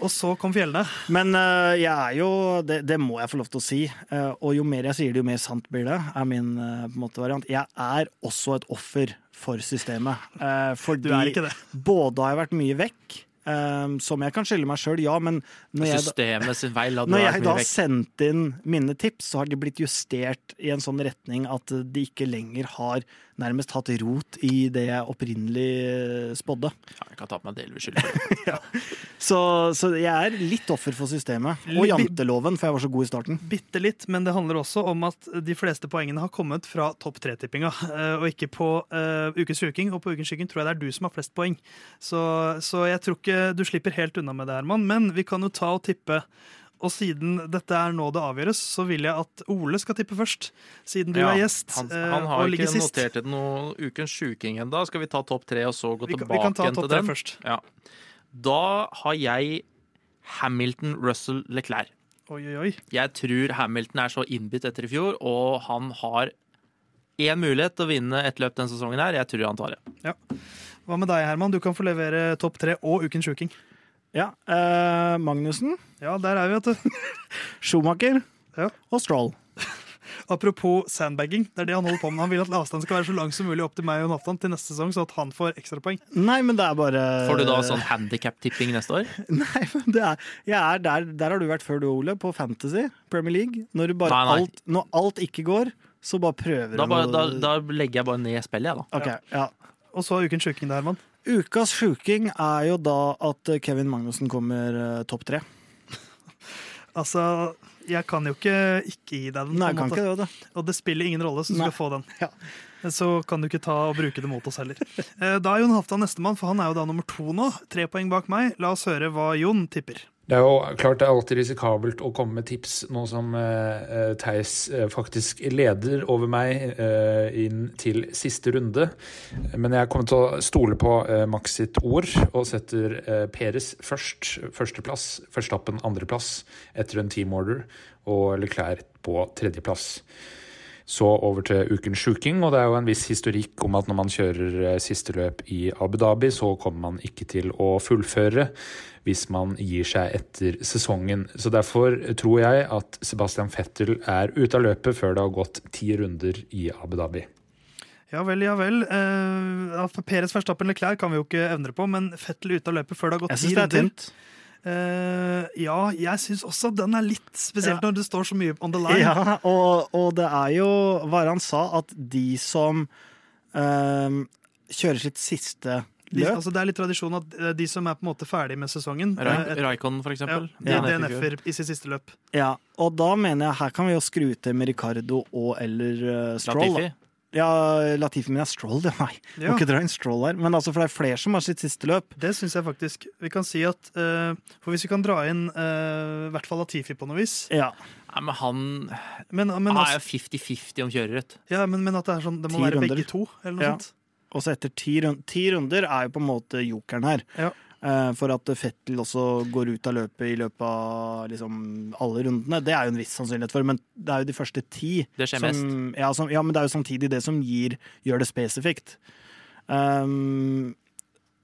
Og så kom fjellene. Men uh, jeg er jo det, det må jeg få lov til å si. Uh, og jo mer jeg sier det, jo mer sant blir det, er min måte variant. Jeg er også et offer for systemet. eh, fordi Du er ikke det. både har jeg vært mye vekk, eh, som jeg kan skylde meg sjøl, ja, men når jeg, da- feil. (laughs) når jeg da vekk. sendte inn mine tips, så har de blitt justert i en sånn retning at de ikke lenger har nærmest hatt rot i det jeg opprinnelig eh, spådde. Ja, jeg kan ta på meg delvis skyld for det. (laughs) Så, så jeg er litt offer for systemet. Og janteloven, for jeg var så god i starten. Bitte litt, men det handler også om at de fleste poengene har kommet fra topp tre-tippinga, eh, og ikke på uh, ukens Uking. Og på ukens sjuking tror jeg det er du som har flest poeng. Så, så jeg tror ikke du slipper helt unna med det, Herman. Men vi kan jo ta og tippe. Og siden dette er nå det avgjøres, så vil jeg at Ole skal tippe først. Siden du Ja, er gjest Han, eh, han har ikke notert til noe ukens sjuking ennå. Skal vi ta topp tre og så gå Vi tilbake vi kan ta topp til tre den? først. Ja. Da har jeg Hamilton, Russell, Leclerc. Oi, oi, oi. Jeg tror Hamilton er så innbitt etter i fjor, og han har én mulighet til å vinne et løp denne sesongen her. Jeg tror han tar det. Hva med deg, Herman? Du kan få levere topp tre og ukens sjuking. Ja, eh, Magnussen, Ja, der er vi, vet du. (laughs) Schumacher Ja. og Stroll. (laughs) Apropos sandbagging, det er det han holder på med. Han vil at avstanden skal være så lang som mulig opp til meg og Nathan til neste sesong, så at han får ekstrapoeng. Nei, men det er bare Får du da sånn handikap-tipping neste år? (laughs) Nei, men det er, jeg er der, der har du vært før du, Ole, på Fantasy, Premier League. Når, du bare Nei, nei. Alt, når alt ikke går, så bare prøver Da, du bare, da, da legger jeg bare ned spillet, jeg, da. Ok, ja. Og så ukens sjuking der, Herman. Ukas sjuking er jo da at Kevin Magnussen kommer eh, topp tre. (laughs) Altså, jeg kan jo ikke ikke gi deg den. Nei, en kan måte. ikke det, da. Og det spiller ingen rolle, så du Nei. skal få den. Ja. Så kan du ikke ta og bruke det mot oss heller. Eh, Da er Jon Halvdan nestemann, for han er jo da nummer to nå. Tre poeng bak meg. La oss høre hva Jon tipper. Det er jo klart det er alltid risikabelt å komme med tips nå som eh, Theis uh, faktisk leder over meg uh, inn til siste runde. Men jeg kommer til å stole på uh, Max sitt ord og setter Peres først. Førsteplass, Førstappen andreplass etter en team order, og Leclerc på tredjeplass. Så over til ukens sjuking, og det er jo en viss historikk om at når man kjører siste løp i Abu Dhabi, så kommer man ikke til å fullføre hvis man gir seg etter sesongen. Så derfor tror jeg at Sebastian Fettel er ute av løpet før det har gått ti runder i Abu Dhabi. Ja vel, ja vel. Uh, at Peres Verstappen Leclerc kan vi jo ikke evne på, men Fettel ute av løpet før det har gått Jeg ti det er runder. tynt. Uh, ja, jeg syns også den er litt spesielt Ja. når det står så mye on the line. (laughs) Ja, og, og det er jo hva han sa, at de som uh, kjører sitt siste De, altså, det er litt tradisjon at eh, de som er på en måte ferdig med sesongen, eh, Raikon, for ja, eksempel. de Ja. DNF-er i sitt siste løp. Ja, og da mener jeg her kan vi jo skru til med Ricardo og eller uh, Stroll. da. Latifi. Ja, Latifi, men det er Stroll, det. Nei, Ja. må ikke dra inn Stroll her. Men altså, for det er flere som har sitt siste løp. Det syns jeg faktisk. Vi kan si at uh, For hvis vi kan dra inn uh, i hvert fall Latifi på noe vis Ja. Nei, men han, Men, men, han er altså, jo 50-50 om kjørerett. ja, men, men at det er sånn Det må være runder. begge to, eller noe Ja. sånt. Og så etter ti, rund ti runder er jo på en måte jokeren her. Ja. Eh, for at Fettel også går ut av løpet i løpet av liksom, alle rundene. Det er jo en viss sannsynlighet for, men det er jo de første ti Det skjer som, ja, som, ja, men det er jo samtidig det som gir, gjør det spesifikt. Um,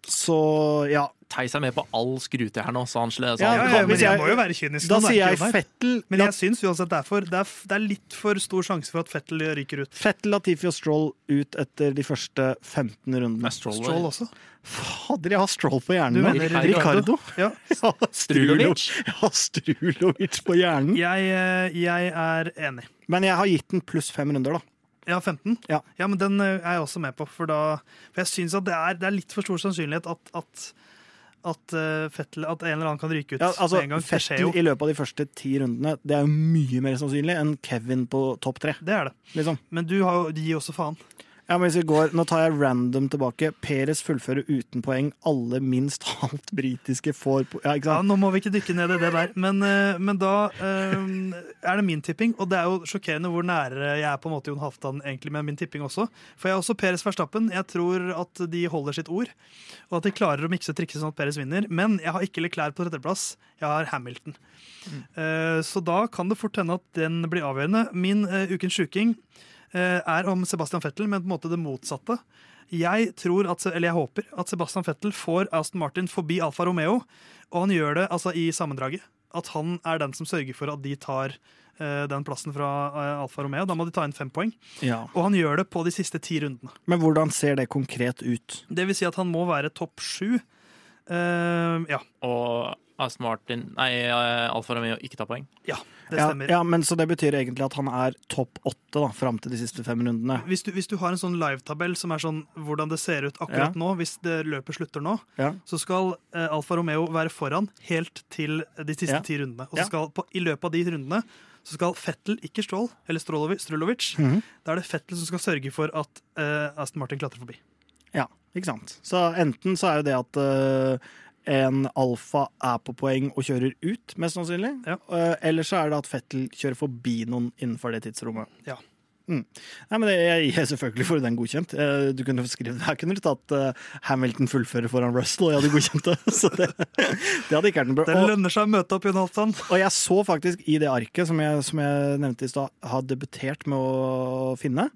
så ja. Theis er med på all skrute her nå, så han slår så Ja, han- Ja, ja, men jeg jeg- må jo være kynisk. Da er sier jeg Fettel, Men jeg syns uansett det er, for, det, er, det er litt for stor sjanse for at Fettel ryker ut. Fettel, Latifi og Stroll ut etter de første 15 rundene. Stroll, Stroll også. Fader, jeg har Stroll på hjernen. Du mener Ricardo? Ja. (laughs) Ja, Strulovic? Jeg har Strulovic på hjernen. Jeg, eh, jeg er enig. Men jeg har gitt den pluss fem runder, da. Ja, 15? Ja. men den eh, er jeg også med på. For, da, for jeg syns at det er, det er litt for stor sannsynlighet at, at, at, eh, Fettel, at en eller annen kan ryke ut Ja, altså, en gang. Fettel i løpet av de første ti rundene Det er jo mye mer sannsynlig enn Kevin på topp tre. Det er det. Liksom. Men du har jo, gir også faen. Ja, men hvis vi går, Nå tar jeg random tilbake. Peres fullfører uten poeng. Alle minst (laughs) halvt britiske får Ja, ikke Ja. Nå må vi ikke dykke ned i det der, men, eh, men da um, er det min tipping. Og det er jo sjokkerende hvor nære jeg er på en måte Jon Halvdan egentlig med min tipping også. For jeg er også Peres Verstappen. Jeg tror at de holder sitt ord, og at de klarer å mikse og trikse sånn at Peres vinner. Men jeg har ikke Leclerc på tredjeplass. Jeg har Hamilton. Eh, så da kan det fort hende at den blir avgjørende. Min uh, ukens sjuking er om Sebastian Vettel, men på en måte det motsatte. Jeg tror at, eller jeg håper at Sebastian Vettel får Aston Martin forbi Alfa Romeo, og han gjør det altså i sammendraget. At han er den som sørger for at de tar eh, den plassen fra eh, Alfa Romeo. Da må de ta inn fem poeng. Ja. Og han gjør det på de siste ti rundene. Men hvordan ser det konkret ut? Det vil si at han må være topp sju. Uh, ja, Og Aston Martin Nei, eh, Alfa Romeo ikke tar poeng. ja, det stemmer. ja, men Så det betyr egentlig at han er topp åtte fram til de siste fem rundene? Hvis du, hvis du har en sånn live-tabell som er sånn hvordan det ser ut akkurat Ja. nå, hvis det løpet slutter nå, Ja. så skal eh, Alfa Romeo være foran helt til de siste Ja. ti rundene. Og så skal på, i løpet av de rundene så skal Fettel, ikke Strål, eller Strulovic, -hmm. da er det Fettel som skal sørge for at eh, Aston Martin klatrer forbi. Ja, ikke sant. Så enten så er jo det at eh, en alfa er på poeng og kjører ut, mest sannsynlig. Ja. Eh, eller så er det at Fettel kjører forbi noen innenfor det tidsrommet. Ja. Mm. Nei, men det, jeg gir selvfølgelig for den godkjent. Eh, Du kunne skrive, Her kunne du tatt uh, Hamilton fullfører foran Russell, og jeg hadde godkjent det. (laughs) Så det, det hadde ikke vært noe bra. Det lønner seg å møte opp, Jon Halvdan. og jeg så faktisk i det arket som jeg, som jeg nevnte i stad, har debutert med å finne,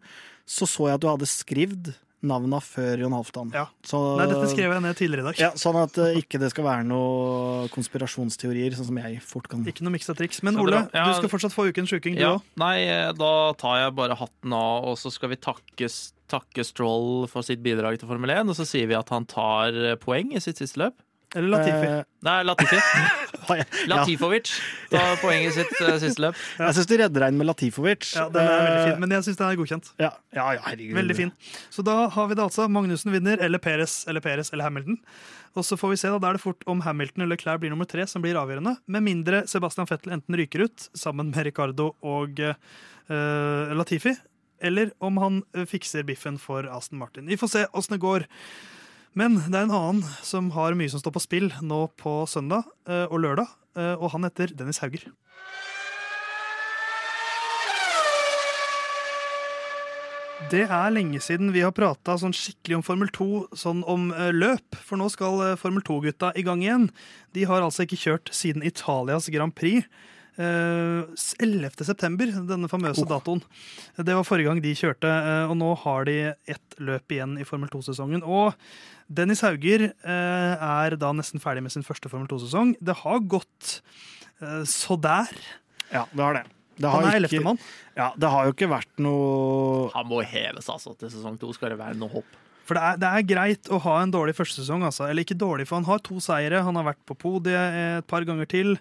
så så jeg at du hadde skrevet navna før Jon Halvdan. Ja. Så- Nei, dette skrev jeg ned tidligere i dag. ja, sånn at uh, ikke det skal være noe konspirasjonsteorier, sånn som jeg fort kan Ikke noe miksa triks. Men Ole. Ja. du skal fortsatt få ukens sjuking, du Ja, òg. nei, eh, da tar jeg bare hatten av, og så skal vi takke, takke Stroll for sitt bidrag til Formel 1, og så sier vi at han tar eh, poeng i sitt siste løp. Eller Latifi. Eh, Nei, Latifi. (laughs) Latifovic tar poeng i sitt eh, siste løp. (laughs) jeg syns du redder deg inn med Latifovic. ja, den er veldig Eh, fin, men jeg syns den er godkjent. Ja, ja, ja, herregud. Veldig fin. Så da har vi det altså. Magnussen vinner, eller Peres eller Peres eller Hamilton. Og så får vi se, da, da er det fort om Hamilton eller Claire blir nummer tre som blir avgjørende. Med mindre Sebastian Fettel enten ryker ut sammen med Ricardo og uh, Latifi. Eller om han eh, fikser biffen for Aston Martin. Vi får se åssen det går. Men det er en annen som har mye som står på spill nå på søndag eh, og lørdag, eh, og han heter Dennis Hauger. Det er lenge siden vi har prata sånn skikkelig om Formel 2, sånn om eh, løp. For nå skal Formel 2-gutta i gang igjen. De har altså ikke kjørt siden Italias Grand Prix. Eh, 11. september, denne famøse datoen. Det var forrige gang de kjørte, eh, og nå har de ett løp igjen i Formel 2-sesongen. Og Dennis Hauger eh, er da nesten ferdig med sin første Formel 2-sesong. Det har gått eh, så der. Ja, det har det. det har Han er ikke-. Ja, det har jo ikke vært noe Han må heves, altså. Til sesong to skal det være noe hopp. For det er, det er greit å ha en dårlig førstesesong, altså. Eller ikke dårlig, for han har to seire. Han har vært på podiet et par ganger til.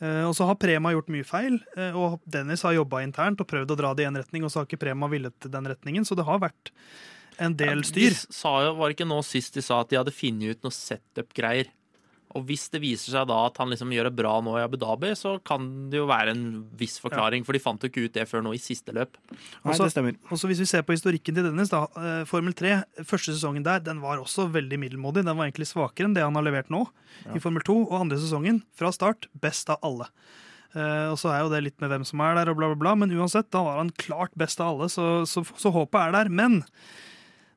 Eh, og så har Prema gjort mye feil. eh, og Dennis har jobba internt og prøvd å dra det i en retning, og så har ikke Prema villet den retningen. Så det har vært en del styr. De sa jo, var det ikke nå sist de sa at de hadde funnet ut noe setup-greier? Og hvis det viser seg da at han liksom gjør det bra nå i Abu Dhabi, så kan det jo være en viss forklaring, for de fant jo ikke ut det før nå i siste løp. Nei, Også- det stemmer. Og så Hvis vi ser på historikken til Dennis, da, eh, Formel 3, første sesongen der, den var også veldig middelmådig. Den var egentlig svakere enn det han har levert nå i Formel 2. Og andre sesongen, fra start, best av alle. Uh, og så er jo det litt med hvem som er der, og bla, bla, bla. Men uansett, da var han klart best av alle, så, så, så håpet er der. Men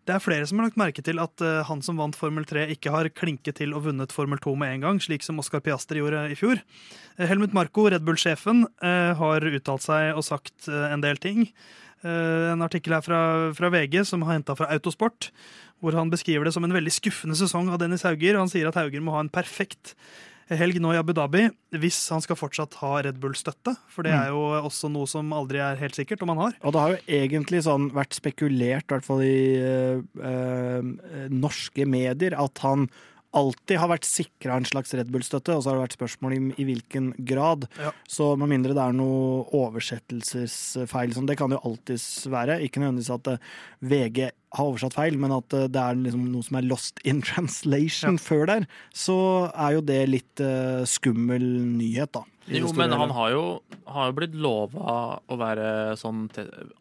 det er flere som har lagt merke til at uh, han som vant Formel 3, ikke har klinket til og vunnet Formel 2 med en gang, slik som Oscar Piastri gjorde i fjor. Eh, Helmut Marko, Red Bull-sjefen, uh, har uttalt seg og sagt en del ting. en artikkel her fra, fra VG som har henta fra Autosport, hvor han beskriver det som en veldig skuffende sesong av Dennis Hauger. Han sier at Hauger må ha en perfekt helg nå i Abu Dhabi hvis han skal fortsatt ha Red Bull-støtte. For det er jo også noe som aldri er helt sikkert om han har. Og det har jo egentlig sånn vært spekulert, i hvert fall i øh, norske medier, at han alltid har vært sikra en slags Red Bull-støtte, og så har det vært spørsmål i, i hvilken grad. Ja. Så med mindre det er noe oversettelsesfeil, som det kan jo alltids være, ikke nødvendigvis at eh, VG har oversatt feil, men at eh, det er liksom noe som er lost in (laughs) translation før der, så er jo det litt uh, skummel nyhet, da. Jo, men han har jo, har jo blitt lova å være sånn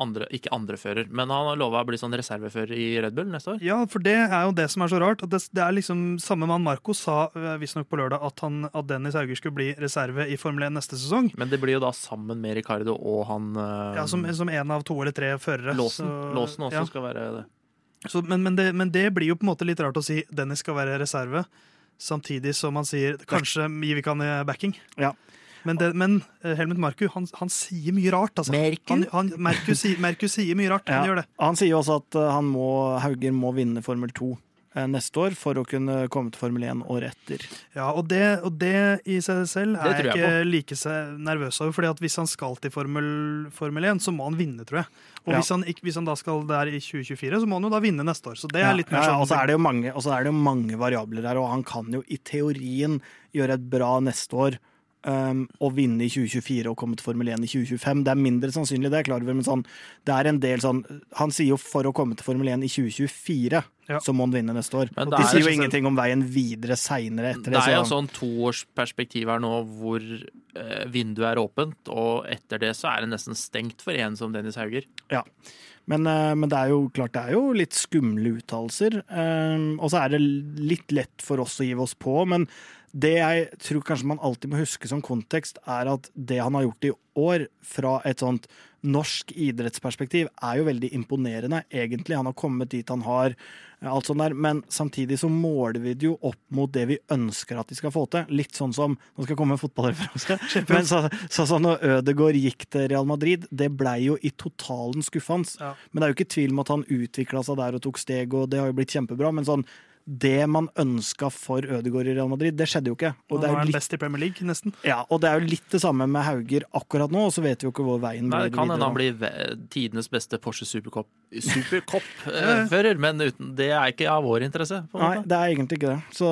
andre, Ikke andrefører, men han har lova å bli sånn reservefører i Red Bull neste år. Ja, for det er jo det som er så rart. At det, det er liksom Samme mann Marco sa eh, visstnok på lørdag at, han, at Dennis Hauger skulle bli reserve i Formel 1 neste sesong. Men det blir jo da sammen med Ricardo og han Ja, Som, som en av to eller tre førere. Låsen. Så- Låsen også ja. skal være det. Så, men, men, det, men det blir jo på en måte litt rart å si Dennis skal være reserve, samtidig som man sier kanskje gir vi ikke han eh, backing. Ja. Men, det, men eh, Helmut Marku han, han sier mye rart, altså. Merku? Han, han, Merku, sier- Merku sier mye rart. Han gjør det. Han sier også at eh, han må, Hauger må vinne Formel 2 eh, neste år for å kunne komme til Formel 1 året etter. Ja, og det, og det i seg selv er jeg jeg ikke like nervøs over. fordi at hvis han skal til Formel, Formel 1, så må han vinne, tror jeg. Og Ja. hvis, han, hvis han da skal der i 2024, så må han jo da vinne neste år. Så det er litt mer ja, sånn og så er det jo mange, og så er det jo mange variabler her, og han kan jo i teorien gjøre et bra neste år. Um, å vinne i 2024 og komme til Formel 1 i 2025. Det er mindre sannsynlig, det er klar over, men sånn, det er en del sånn Han sier jo for å komme til Formel 1 i 2024, Ja. så må han vinne neste år. Men De er- sier jo ingenting om veien videre seinere etter Det det. er jo så- sånn toårsperspektiv her nå hvor eh, vinduet er åpent, og etter det så er det nesten stengt for en som Dennis Hauger. Ja. Men, eh, men det er jo klart det er jo litt skumle uttalelser. Um, og så er det litt lett for oss å give oss på. Men det jeg tror kanskje man alltid må huske som kontekst, er at det han har gjort i år, fra et sånt norsk idrettsperspektiv, er jo veldig imponerende, egentlig. Han har kommet dit han har, alt sånt der. Men samtidig så måler vi det jo opp mot det vi ønsker at de skal få til. Litt sånn som Nå skal jeg komme med fotballreferanse. Men så, sånn som når Ødegaard gikk til Real Madrid, det blei jo i totalen skuffende. Ja. Men det er jo ikke tvil om at han utvikla seg der og tok steg, og det har jo blitt kjempebra. Men sånn, det man ønska for Ødegaard i Real Madrid, det skjedde jo ikke. Og nå det er jo han litt, best i Premier League, nesten. ja, og det er jo litt det samme med Hauger akkurat nå, og så vet vi jo ikke hvor veien blir. det kan hende han blir tidenes beste Porsche (laughs) Supercop-fører, men uten, det er ikke av vår interesse. På Nei, måte. det er egentlig ikke det. Så,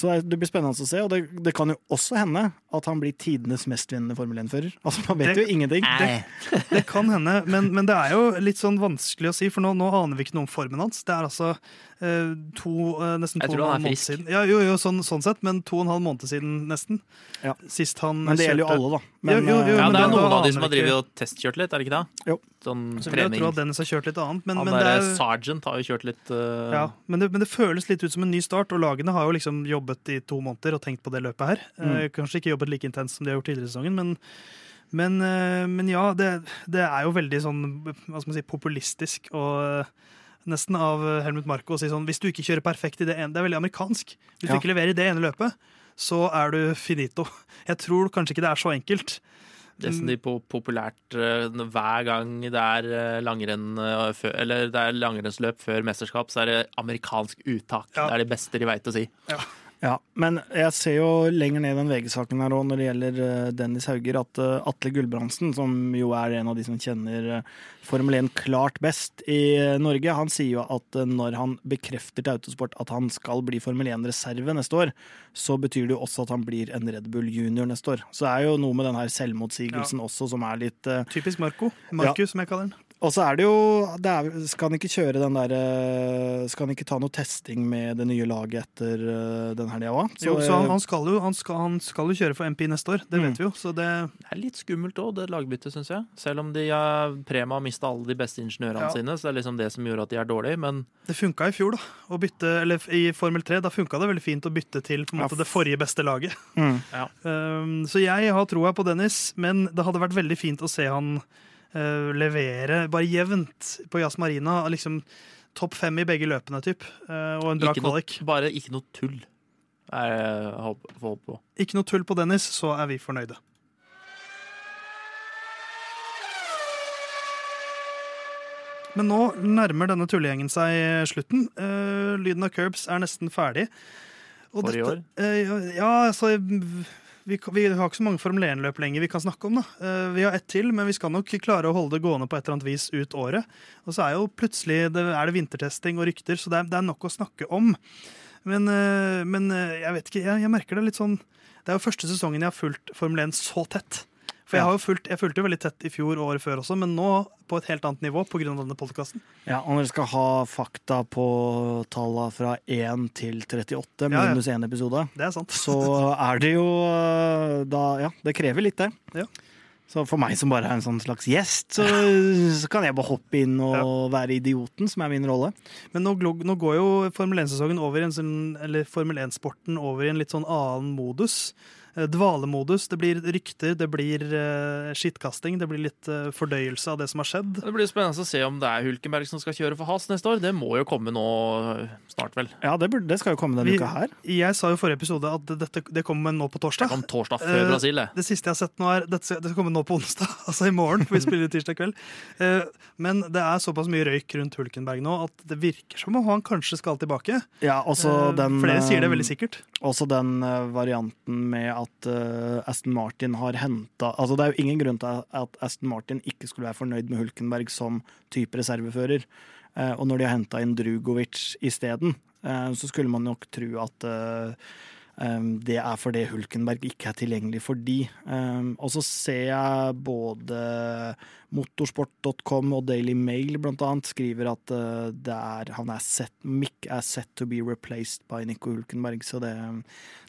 så det- blir spennende å se. Og det, det kan jo også hende at han blir tidenes mestvinnende Formel 1-fører. Altså, man vet Det- jo ingenting. Det, det kan hende, men, men det er jo litt sånn vanskelig å si, for nå, nå aner vi ikke noe om formen hans. Det er altså to, eh, nesten to og en halv måned frisk. siden. Ja, jo, jo, sånn, sånn sett, men to og en halv måned siden nesten. Ja. Sist han Men det gjelder jo alle, da. Men, Jo, jo, jo, Ja, men det er noen da av de som har drevet og testkjørt litt, er det ikke det? Jo. Sånn Så vil jeg trening. tro at Dennis har kjørt litt annet, men, Han men, det derre er, Sergeant har jo kjørt litt uh... ja, men, det, men det føles litt ut som en ny start, og lagene har jo liksom jobbet i to måneder og tenkt på det løpet her. Eh, kanskje ikke jobbet like intenst som de har gjort tidligere i sesongen, men, men, eh, men ja, det, det er jo veldig sånn hva skal man si, populistisk og eh, nesten av Helmut Marko å si sånn Hvis du ikke kjører perfekt i det ene Det er veldig amerikansk. Hvis Ja. du ikke leverer i det ene løpet, så er du finito. (laughs) Jeg tror kanskje ikke det er så enkelt. Nesten de på populært eh, hver gang det er eh, langrenn eh, Eller det er langrennsløp før mesterskap, så er det amerikansk uttak. Ja. Det er det beste de veit å si. Ja, men jeg ser jo lenger ned i den VG-saken her òg, når det gjelder eh, Dennis Hauger, at eh, Atle Gulbrandsen, som jo er en av de som kjenner eh, Formel 1 klart best i Norge, han sier jo at når han bekrefter til Autosport at han skal bli Formel 1-reserve neste år, så betyr det jo også at han blir en Red Bull junior neste år. Så det er jo noe med den her selvmotsigelsen også som er litt uh, Typisk Marco. Marku, som jeg kaller den. Og så er det jo det er, Skal han ikke kjøre den der eh, Skal han ikke ta noe testing med det nye laget etter eh, den helga òg? Jo, så han, han, skal jo, han, skal, han skal jo kjøre for MP neste år, det Mm. vet vi jo. Så det, Det er litt skummelt òg, det lagbyttet, syns jeg. Selv om de har Prema har mista alle de beste ingeniørene Ja. sine, så det er liksom det som gjorde at de er dårlige. Men det funka i fjor, da. Å bytte, eller I Formel 3 da funka det veldig fint å bytte til på en Ja, det forrige beste laget. Mm. Um, så jeg har troa på Dennis, men det hadde vært veldig fint å se han uh, levere bare jevnt på Jazz Marina. Liksom topp fem i begge løpene, typ. Uh, og en bra ikke noe, kvalik. bare ikke noe tull. Er jeg håper- får på. Ikke noe tull på Dennis, så er vi fornøyde. Men nå nærmer denne tullegjengen seg slutten. Uh, lyden av curbs er nesten ferdig. Og For i år? Uh, ja, altså vi, vi har ikke så mange Formel 1-løp lenger vi kan snakke om. da. Eh, vi har ett til, men vi skal nok klare å holde det gående på et eller annet vis ut året. Og så er jo plutselig det, er det vintertesting og rykter, så det er, det er nok å snakke om. Men, eh, men eh, jeg vet ikke, jeg, jeg merker det litt sånn Det er jo første sesongen jeg har fulgt Formel 1 så tett. For jeg, har jo fulgt, jeg fulgte jo veldig tett i fjor og året før også, men nå på et helt annet nivå pga. denne podkasten. Ja, og dere skal ha fakta på tallene fra 1 til 38, Ja, ja. minus 1 episode, Det er sant. så er det jo øh, da Ja, det krever litt, det. Ja. Så for meg som bare er en sånn slags gjest, så, så kan jeg bare hoppe inn og være idioten, som er min rolle. Men nå, nå går jo Formel 1-sesongen over i en sånn, eller Formel 1-sporten over i en litt sånn annen modus. Eh, Dvalemodus. Det blir rykter, det blir uh, skittkasting, det blir litt eh, fordøyelse av det som har skjedd. Det blir spennende å se om det er Hulkenberg som skal kjøre for Has neste år. Det må jo komme nå snart, vel. Ja, det, burde, det skal jo komme denne Vi- uka her. Jeg sa jo i forrige episode at det, det kommer nå på torsdag. Det kom torsdag før Eh, Brasil, det. Det siste jeg har sett nå er Dette det kommer nå på onsdag, (laughs) altså i morgen, for vi spiller tirsdag kveld. Eh, Men det er såpass mye røyk rundt Hulkenberg nå at det virker som om han kanskje skal tilbake. Ja, også Eh, den, Flere sier det veldig sikkert. Også den eh, varianten med at eh, Aston Martin har henta Altså, det er jo ingen grunn til at Aston Martin ikke skulle være fornøyd med Hulkenberg som type reservefører. Eh, og når de har henta inn Drugovic isteden, uh, så skulle man nok tro at eh, eh, det er fordi Hulkenberg ikke er tilgjengelig for de. Eh, og så ser jeg både motorsport.com og Daily Mail blant annet skriver at eh, det er, han er set, Mick er set to be replaced by Nico Hulkenberg. Så det,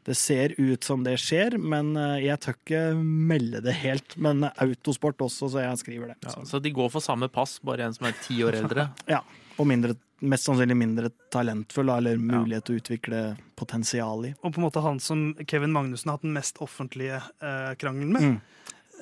det ser ut som det skjer, men eh, jeg tør ikke melde det helt. Men Autosport også, så jeg skriver det. Ja, Så, så de går for samme pass, bare en som er ti år (laughs) eldre. ja. Og mindre, mest sannsynlig mindre talentfull, eller mulighet til å utvikle potensial i. Og på en måte han som Kevin Magnussen har hatt den mest offentlige eh, krangelen med. Mm.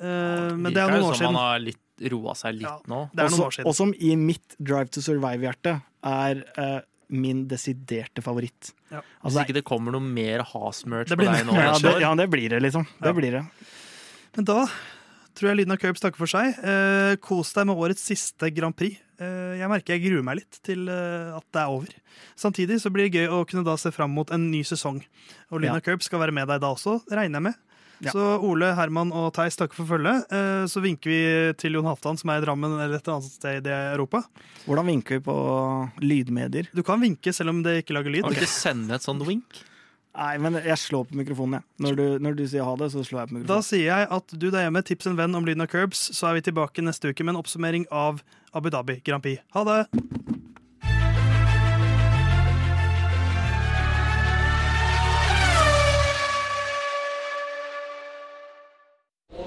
Eh, men det er noen år som siden. han har litt, roa seg litt Ja. nå. Det er noen Også- år siden. Og som i mitt Drive to Survive-hjerte er eh, min desiderte favoritt. Ja. Hvis Altså, ikke det kommer noe mer Has-merch på deg nå ja, det, ja, det blir det, liksom. Det Ja. blir det. Men da tror jeg lyden av Curbs takker for seg. Eh, kos deg med årets siste Grand Prix. Eh, jeg merker jeg gruer meg litt til eh, at det er over. Samtidig så blir det gøy å kunne da se fram mot en ny sesong. Og lyden Ja. Curbs skal være med deg da også, regner jeg med. Ja. Så Ole, Herman og Theis takker for følget. Eh, så vinker vi til Jon Halvdan, som er i Drammen eller et annet sted i Europa. Hvordan vinker vi på lydmedier? Du kan vinke selv om det ikke lager lyd. Kan du ikke sende et sånt wink? Nei, men jeg slår på mikrofonen, jeg. Når du, når du sier ha det, så slår jeg på mikrofonen. Da sier jeg at du der hjemme, tips en venn om lyden av Curbs, så er vi tilbake neste uke med en oppsummering av Abu Dhabi Grand Prix. Ha det!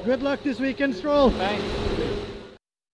Good luck this weekend, Stroll. Thanks.